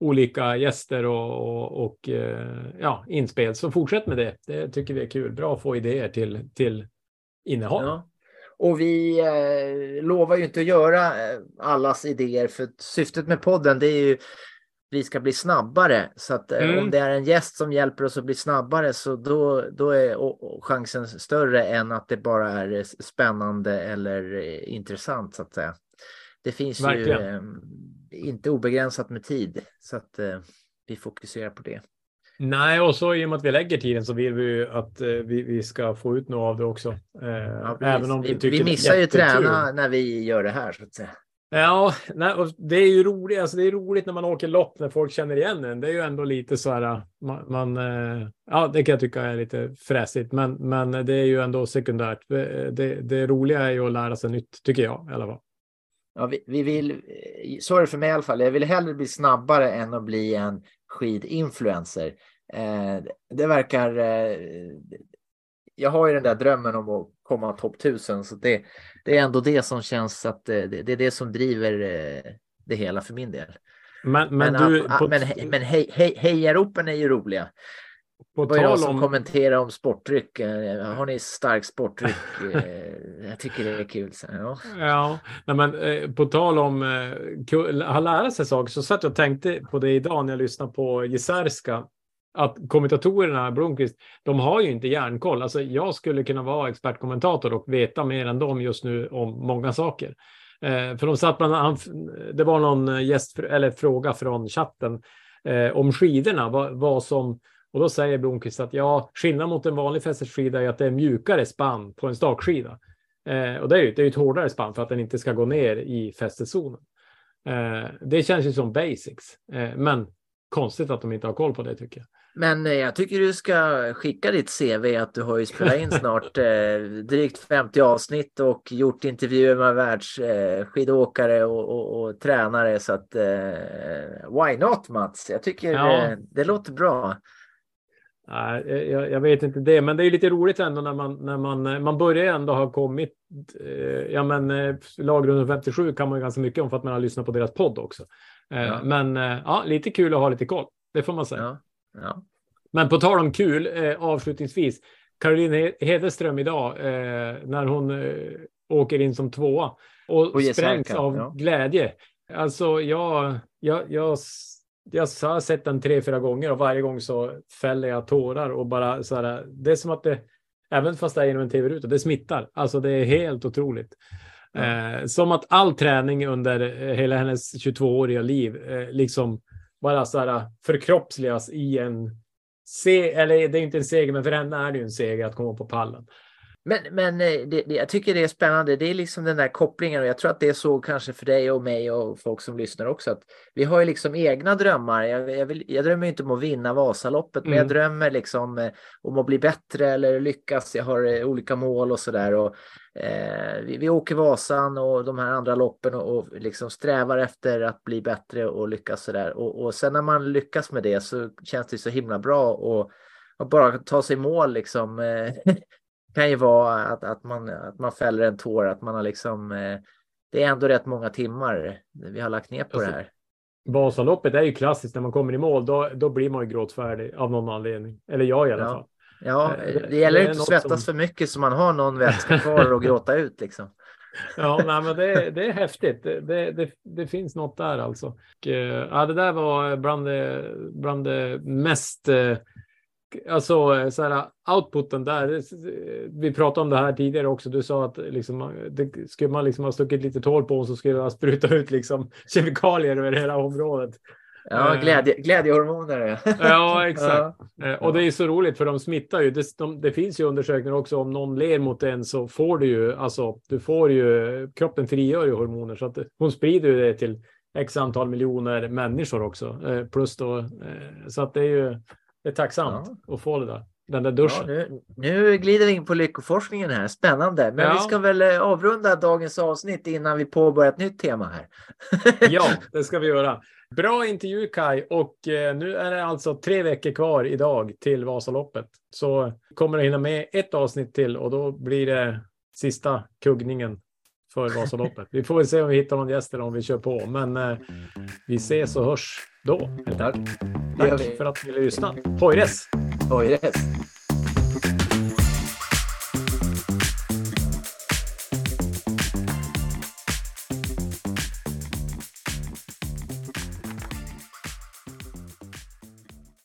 olika gäster och, och, och eh, ja, inspel. Så fortsätt med det. Det tycker vi är kul. Bra att få idéer till, till innehåll. Ja. Och vi eh, lovar ju inte att göra eh, allas idéer, för syftet med podden det är ju vi ska bli snabbare. Så att eh, mm. om det är en gäst som hjälper oss att bli snabbare så då, då är chansen större än att det bara är spännande eller eh, intressant så att säga. Det finns Verkligen. ju eh, inte obegränsat med tid så att eh, vi fokuserar på det. Nej, och så i och med att vi lägger tiden så vill vi ju att eh, vi, vi ska få ut något av det också. Eh, Ja, även om vi, vi, vi missar ju träna när vi gör det här så att säga. Ja, nej, och det är ju roligt. Alltså det är roligt när man åker lopp när folk känner igen en. Det är ju ändå lite så här. Man, man eh, ja, det kan jag tycka är lite fräsigt, men, men det är ju ändå sekundärt. Eh, det, det, roliga är ju att lära sig nytt, tycker jag i alla fall. Ja, vi, vi vill, eh, så är det för mig i alla fall, jag vill hellre bli snabbare än att bli en skidinfluencer. Eh, det verkar, eh, jag har ju den där drömmen om att komma topp 1000 så det, det är ändå det som känns att eh, det, det är det som driver eh, det hela för min del. Men, men, Men, du, ah, på, men, he- men hej, hej, hejaropen är ju roliga. på Det var jag som om... kommenterar om sportdryck. Eh, Har ni stark sportdryck? Jag tycker det är kul. Så, ja. Ja, nej men, eh, på tal om eh, att lära sig saker så satt jag och tänkte på det idag när jag lyssnade på Jesärska. Att kommentatorerna, Blomqvist, de har ju inte järnkoll. Alltså jag skulle kunna vara expertkommentator och veta mer än dem just nu om många saker. Eh, för de satt bland annat, det var någon eh, gäst eller fråga från chatten eh, om skidorna, vad, vad som och då säger Blomqvist att ja, skillnaden mot en vanlig fästeskida är att det är mjukare spann på en stakskida. Eh, och det är ju det är ett hårdare spann för att den inte ska gå ner i fästeszonen. Eh, det känns ju som basics, eh, men konstigt att de inte har koll på det tycker jag. Men eh, jag tycker du ska skicka ditt CV att du har ju spelat in snart eh, drygt 50 avsnitt och gjort intervjuer med världsskidåkare eh, och, och, och tränare så att eh, why not Mats? Jag tycker Ja. eh, det låter bra. Nej, eh, jag, jag vet inte det, men det är lite roligt ändå när man, när man, man börjar ändå ha kommit. Eh, ja, men eh, lagrundan 57 kan man ju ganska mycket om för att man har lyssnat på deras podd också. Eh, Ja. Men eh, ja, lite kul att ha lite koll. Det får man säga. Ja, ja. Men på tal om kul, eh, avslutningsvis. Caroline He- Hederström idag, eh, när hon eh, åker in som tvåa och Och sprängs av ja. glädje. Alltså, jag, jag, jag, jag har sett den tre, fyra gånger och varje gång så fäller jag tårar och bara så här. Det är som att det, även fast det är genom en tv-ruta, det smittar. Alltså, det är helt otroligt. Eh, som att all träning under eh, hela hennes 22-åriga liv eh, liksom bara så här förkroppsligas i en se eller det är inte en seger, men för henne är det ju en seger att komma på pallen. Men, men eh, det, det, jag tycker det är spännande. Det är liksom den där kopplingen och jag tror att det är så kanske för dig och mig och folk som lyssnar också. Att vi har ju liksom egna drömmar. Jag, jag, vill, jag drömmer inte om att vinna Vasaloppet, men jag Mm. drömmer liksom eh, om att bli bättre eller lyckas. Jag har eh, olika mål och så där. Och, eh, vi, vi åker Vasan och de här andra loppen och, och liksom strävar efter att bli bättre och lyckas så där. Och, och sen när man lyckas med det så känns det så himla bra och, och bara ta sig mål liksom. Eh, kan ju vara att, att, man, att man fäller en tår, att man har liksom... Eh, det är ändå rätt många timmar vi har lagt ner på Alltså, det här. Vasaloppet är ju klassiskt när man kommer i mål. Då, då blir man ju gråtfärdig av någon anledning. Eller jag i alla Ja. fall. Ja, eh, det gäller det inte att svettas som- för mycket så man har någon vätska kvar att gråta ut liksom. Ja, nej, men det, det är häftigt. Det, det, det, det finns något där alltså. Och, eh, ja, det där var bland det, bland det mest eh, Alltså så här, outputen där. det- Vi pratade om det här tidigare också. Du sa att liksom, det, skulle man liksom ha stuckit lite tål på så skulle man spruta ut liksom kemikalier över hela området. Ja, Eh. glädje, glädjehormoner. ja. Ja, exakt. Ja. Eh, Och det är så roligt för de smittar ju. Det, de, det finns ju undersökningar också om någon ler mot en så får du ju, alltså du får ju, kroppen frigör ju hormoner så att hon sprider ju det till x antal miljoner människor också. Eh, plus då, så att det är ju det är tacksamt att få det där, den där Ja, duschen. nu, nu glider vi in på lyckoforskningen här. Spännande. Men Ja. vi ska väl eh, avrunda dagens avsnitt innan vi påbörjar ett nytt tema här. Ja, det ska vi göra. Bra intervju Kai och eh, nu är det alltså tre veckor kvar idag till Vasaloppet. Så kommer det hinna med ett avsnitt till och då blir det sista kuggningen för Vasaloppet. Vi får väl se om vi hittar någon gäst eller om vi kör på, men eh, vi ses och hörs då. Tack vi. för att ni lyssnade. Hojres! Oh, yes.